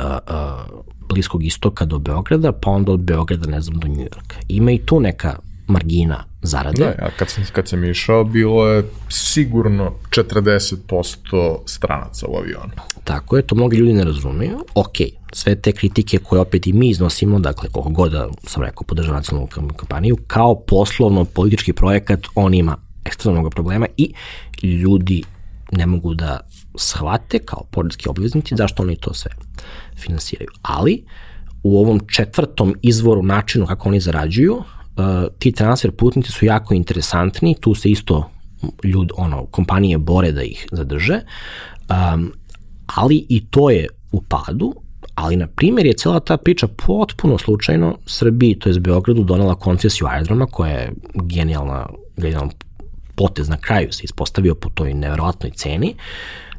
uh, Bliskog istoka do Beograda, pa onda od Beograda, ne znam, do Njujorka. Ima i tu neka margina zarade. Da, a kad sam, kad sam išao, bilo je sigurno 40% stranaca u avionu. Tako je, to mnogi ljudi ne razumeju. Ok, sve te kritike koje opet i mi iznosimo, dakle, koliko god da sam rekao, podržava nacionalnu kampaniju, kao poslovno politički projekat, on ima ekstra mnogo problema i ljudi ne mogu da shvate kao poredski obveznici zašto oni to sve finansiraju. Ali u ovom četvrtom izvoru načinu kako oni zarađuju, uh, ti transfer putnici su jako interesantni, tu se isto ljud, ono, kompanije bore da ih zadrže, um, ali i to je u padu, Ali, na primjer, je cela ta priča potpuno slučajno Srbiji, to je Beogradu, donala koncesiju aerodroma koja je genijalna, genijalna potez na kraju se ispostavio po toj neverovatnoj ceni,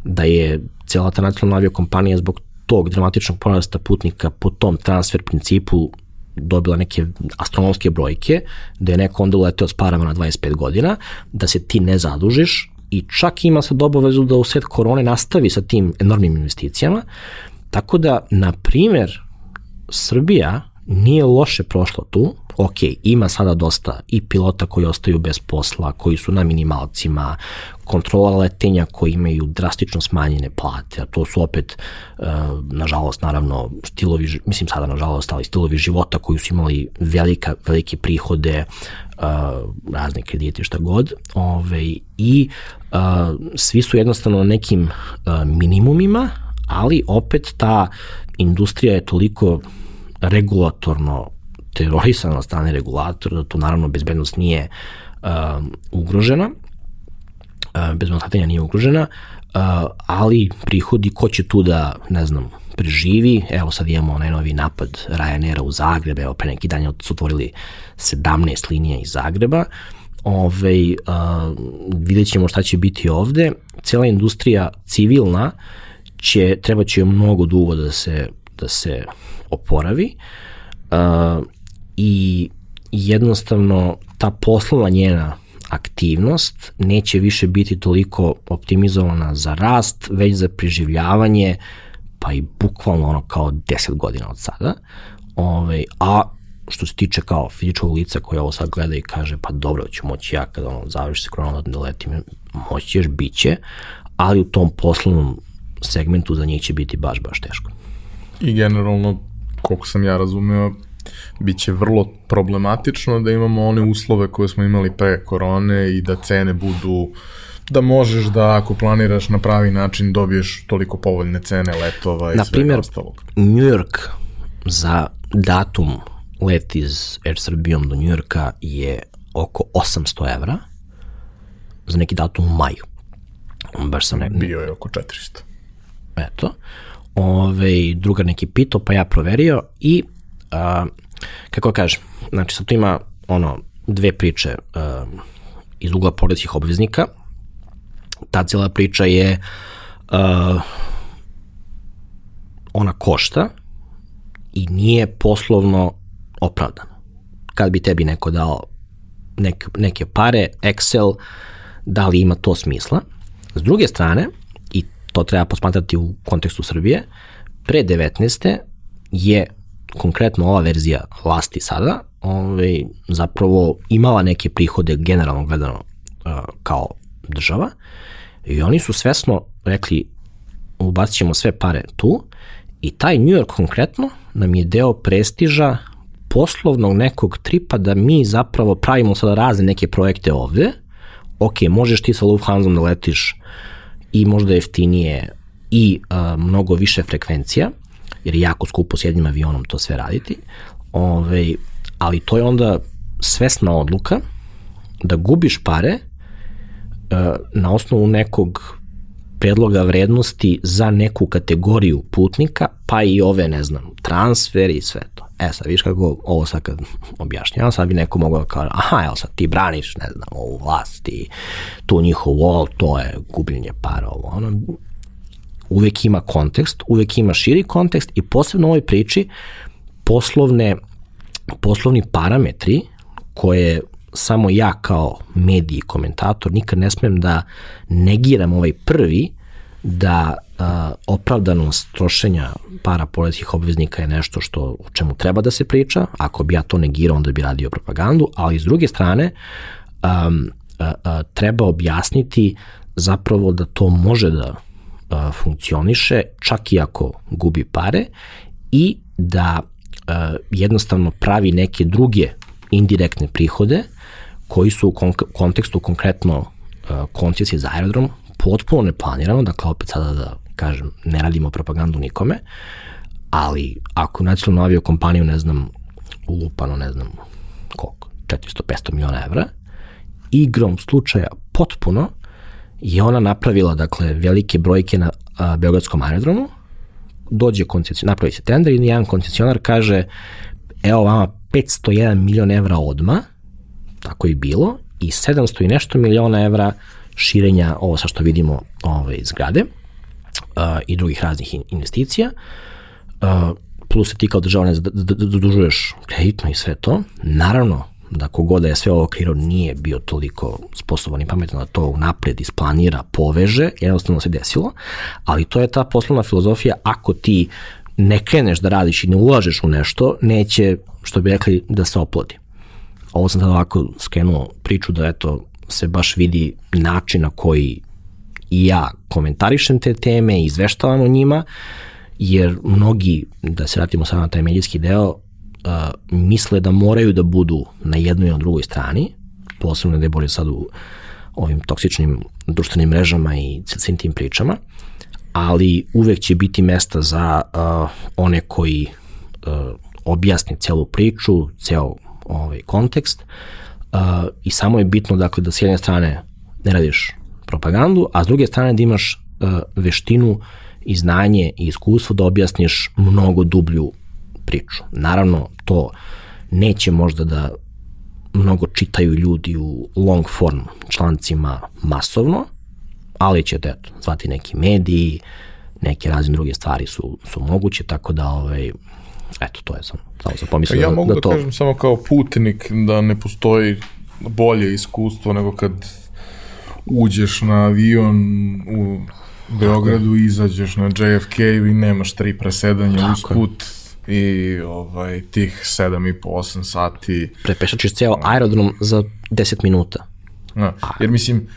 da je cela ta nacionalna aviokompanija zbog tog dramatičnog porasta putnika po tom transfer principu dobila neke astronomske brojke, da je neko onda uleteo s parama na 25 godina, da se ti ne zadužiš i čak ima sad obavezu da u sred korone nastavi sa tim enormnim investicijama, tako da, na primer, Srbija nije loše prošla tu, ok, ima sada dosta i pilota koji ostaju bez posla, koji su na minimalcima, kontrola letenja koji imaju drastično smanjene plate, a to su opet, uh, nažalost, naravno, stilovi, mislim sada nažalost, ali stilovi života koji su imali velika, velike prihode, uh, razne kredite, šta god, ove, i uh, svi su jednostavno na nekim minimumima, ali opet ta industrija je toliko regulatorno terorisana od strane regulatora, da tu naravno bezbednost nije uh, ugrožena, uh, bezbednost nije ugrožena, uh, ali prihodi, ko će tu da, ne znam, preživi, evo sad imamo najnoviji napad Ryanaira u Zagreb, evo pre neki dan su otvorili 17 linija iz Zagreba, Ove, uh, vidjet ćemo šta će biti ovde. Cela industrija civilna će, treba će mnogo dugo da se, da se oporavi. Uh, i jednostavno ta poslovna njena aktivnost neće više biti toliko optimizovana za rast, već za preživljavanje, pa i bukvalno ono kao 10 godina od sada. Ove, ovaj, a što se tiče kao fizičkog lica koji ovo sad gleda i kaže pa dobro ću moći ja kada ono završi se korona da letim, moći ćeš, bit će, ali u tom poslovnom segmentu za njih će biti baš, baš teško. I generalno, koliko sam ja razumeo, biće vrlo problematično da imamo one uslove koje smo imali pre korone i da cene budu da možeš da ako planiraš na pravi način dobiješ toliko povoljne cene letova i na svega ostalog. New York za datum let iz Air Srbijom do New Yorka je oko 800 evra za neki datum u maju. Baš sam ne... Bio je oko 400. Eto. Ove, drugar neki pitao, pa ja proverio i a, kako kažem, znači sad tu ima ono, dve priče a, iz ugla poredskih obveznika. Ta cijela priča je a, ona košta i nije poslovno opravdano. Kad bi tebi neko dao neke, neke pare, Excel, da li ima to smisla? S druge strane, to treba posmatrati u kontekstu Srbije, pre 19. je konkretno ova verzija vlasti sada ovaj, zapravo imala neke prihode generalno gledano uh, kao država i oni su svesno rekli ubacit ćemo sve pare tu i taj New York konkretno nam je deo prestiža poslovnog nekog tripa da mi zapravo pravimo sada razne neke projekte ovde, ok, možeš ti sa Lufthansa da letiš i možda jeftinije i uh, mnogo više frekvencija, jer je jako skupo s jednim avionom to sve raditi, Ove, ali to je onda svesna odluka da gubiš pare uh, na osnovu nekog predloga vrednosti za neku kategoriju putnika, pa i ove, ne znam, transfer i sve to. E sad, viš kako ovo sad kad objašnjavam, sad bi neko mogao da kaže, aha, evo sad ti braniš, ne znam, ovu vlast i tu njihov wall, to je gubljenje para, ovo, ono, uvek ima kontekst, uvek ima širi kontekst i posebno u ovoj priči poslovne, poslovni parametri koje samo ja kao mediji i komentator nikad ne smem da negiram ovaj prvi da a, opravdanost trošenja para porezkih obveznika je nešto što o čemu treba da se priča, ako bi ja to negirao onda bi radio propagandu, ali s druge strane a, a, a, treba objasniti zapravo da to može da a, funkcioniše čak i ako gubi pare i da a, jednostavno pravi neke druge indirektne prihode koji su u kontekstu konkretno uh, koncesije za aerodrom potpuno neplanirano, dakle opet sada da kažem, ne radimo propagandu nikome, ali ako nacionalnu avio kompaniju, ne znam, ulupano, ne znam, koliko, 400-500 miliona evra, igrom slučaja potpuno je ona napravila, dakle, velike brojke na a, Beogradskom aerodromu, dođe koncesionar, napravi se tender i jedan koncesionar kaže evo vama 501 milion evra odma, tako i bilo, i 700 i nešto miliona evra širenja, ovo sa što vidimo ove, zgrade uh, i drugih raznih investicija, uh, plus se ti kao država ne zadužuješ kreditno i sve to, naravno da kogoda je sve ovo kreirao nije bio toliko sposoban i pametan da to napred isplanira, poveže, jednostavno se desilo, ali to je ta poslovna filozofija, ako ti ne kreneš da radiš i ne ulažeš u nešto, neće, što bi rekli, da se oplodi. Ovo sam sad ovako skrenuo priču da eto, se baš vidi način na koji i ja komentarišem te teme izveštavam o njima, jer mnogi, da se vratimo sad na taj medijski deo, uh, misle da moraju da budu na jednoj i na drugoj strani, posebno da je bolje sad u ovim toksičnim društvenim mrežama i svim tim pričama, ali uvek će biti mesta za uh, one koji uh, objasni celu priču, ceo ovaj kontekst uh, i samo je bitno dakle da s jedne strane ne radiš propagandu, a s druge strane da imaš uh, veštinu i znanje i iskustvo da objasniš mnogo dublju priču. Naravno, to neće možda da mnogo čitaju ljudi u long form člancima masovno, ali ćete eto, zvati neki mediji, neke razne druge stvari su, su moguće, tako da ovaj, eto, to je sam, samo sam pomislio ja da, mogu da, da, to... kažem samo kao putnik da ne postoji bolje iskustvo nego kad uđeš na avion u Beogradu, izađeš na JFK i nemaš tri presedanja usput i ovaj, tih 7 i po 8 sati. Prepešačiš ceo aerodrom za 10 minuta. Na, jer mislim,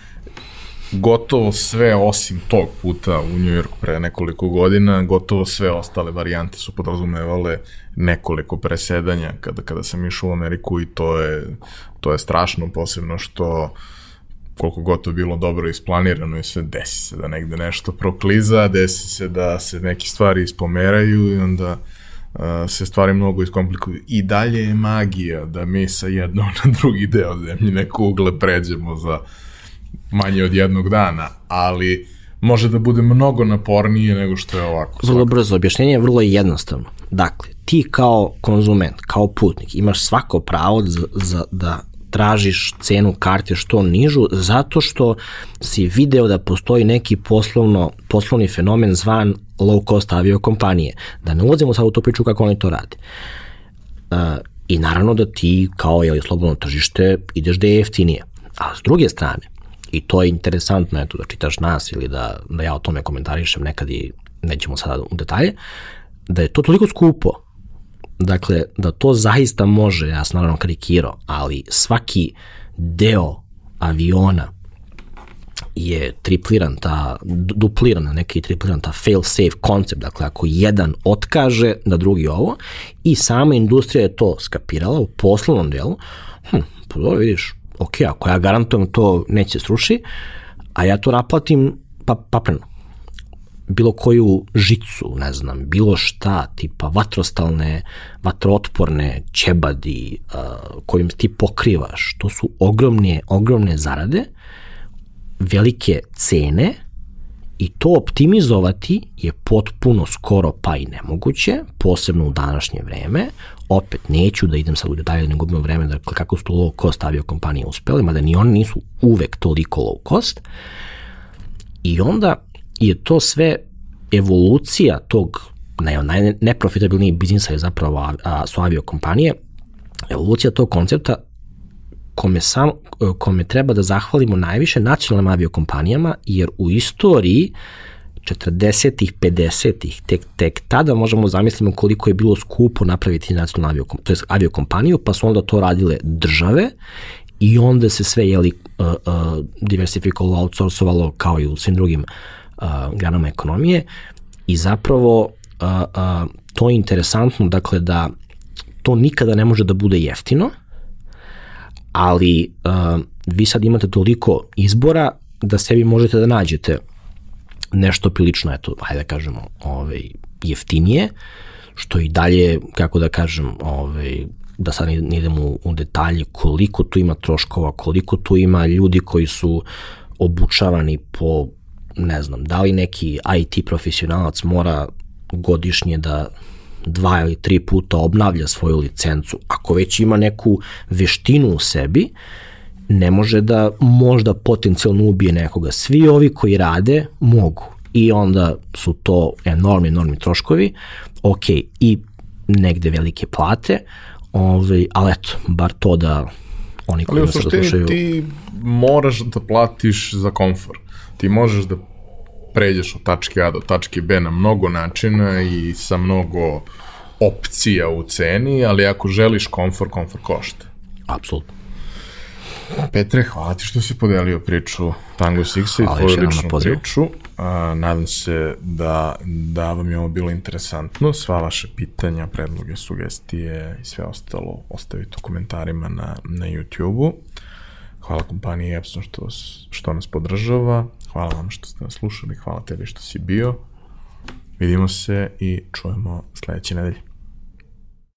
gotovo sve osim tog puta u New Yorku pre nekoliko godina, gotovo sve ostale varijante su podrazumevale nekoliko presedanja kada, kada sam išao u Ameriku i to je, to je strašno, posebno što koliko god bilo dobro isplanirano i sve, desi se da negde nešto prokliza, desi se da se neke stvari ispomeraju i onda uh, se stvari mnogo iskomplikuju. I dalje je magija da mi sa jednog na drugi deo zemljine kugle pređemo za manje od jednog dana, ali može da bude mnogo napornije nego što je ovako. Vrlo svakako. brzo, objašnjenje je vrlo jednostavno. Dakle, ti kao konzument, kao putnik, imaš svako pravo za, za, da tražiš cenu karte što nižu zato što si video da postoji neki poslovno, poslovni fenomen zvan low cost aviokompanije. Da ne ulazimo sad u tu priču kako oni to rade. Uh, I naravno da ti kao je slobodno tržište ideš da je jeftinije. A s druge strane, i to je interesantno eto, da čitaš nas ili da, da ja o tome komentarišem nekad i nećemo sada u detalje, da je to toliko skupo. Dakle, da to zaista može, ja sam naravno karikirao, ali svaki deo aviona je tripliran, ta, dupliran, neki tripliran, ta fail safe koncept, dakle ako jedan otkaže da drugi ovo i sama industrija je to skapirala u poslovnom delu, hm, pa dobro vidiš, ok, ako ja garantujem to neće sruši, a ja to naplatim pa, papreno. Bilo koju žicu, ne znam, bilo šta, tipa vatrostalne, vatrootporne ćebadi uh, kojim ti pokrivaš, to su ogromne, ogromne zarade, velike cene i to optimizovati je potpuno skoro pa i nemoguće, posebno u današnje vreme. Opet neću da idem sad u detalje da ne gubimo vreme, dakle kako su to low cost aviokompanije uspele, mada ni oni nisu uvek toliko low cost. I onda je to sve evolucija tog naj, biznisa je zapravo a, a, su aviokompanije, evolucija tog koncepta kome, sam, kome treba da zahvalimo najviše nacionalnim aviokompanijama, jer u istoriji 40-ih, 50-ih, tek, tek tada možemo zamislimo koliko je bilo skupo napraviti nacionalnu aviokom, to je aviokompaniju, pa su onda to radile države i onda se sve jeli, uh, uh, diversifikovalo, outsourcovalo kao i u svim drugim uh, granama ekonomije. I zapravo a, a, to je interesantno, dakle da to nikada ne može da bude jeftino, ali a, vi sad imate toliko izbora da sebi možete da nađete nešto prilično, eto, hajde da kažemo, ovaj, jeftinije, što i dalje, kako da kažem, ovaj, da sad ne idemo u, u detalje, koliko tu ima troškova, koliko tu ima ljudi koji su obučavani po ne znam, da li neki IT profesionalac mora godišnje da dva ili tri puta obnavlja svoju licencu, ako već ima neku veštinu u sebi, ne može da možda potencijalno ubije nekoga. Svi ovi koji rade mogu i onda su to enormni, enormni troškovi, ok, i negde velike plate, ovaj, ali eto, bar to da oni koji Ali u nas suštini slušaju... ti moraš da platiš za komfor. Ti možeš da pređeš od tačke A do tačke B na mnogo načina i sa mnogo opcija u ceni, ali ako želiš komfor, komfor košta. Apsolutno. Petre, hvala ti što si podelio priču Tango Sixa i tvoju ličnu priču. A, nadam se da, da vam je ovo bilo interesantno. Sva vaše pitanja, predloge, sugestije i sve ostalo ostavite u komentarima na, na YouTube-u. Hvala kompaniji Epson što, što nas podržava. Hvala vam što ste nas slušali. Hvala tebi što si bio. Vidimo se i čujemo sledeće nedelje.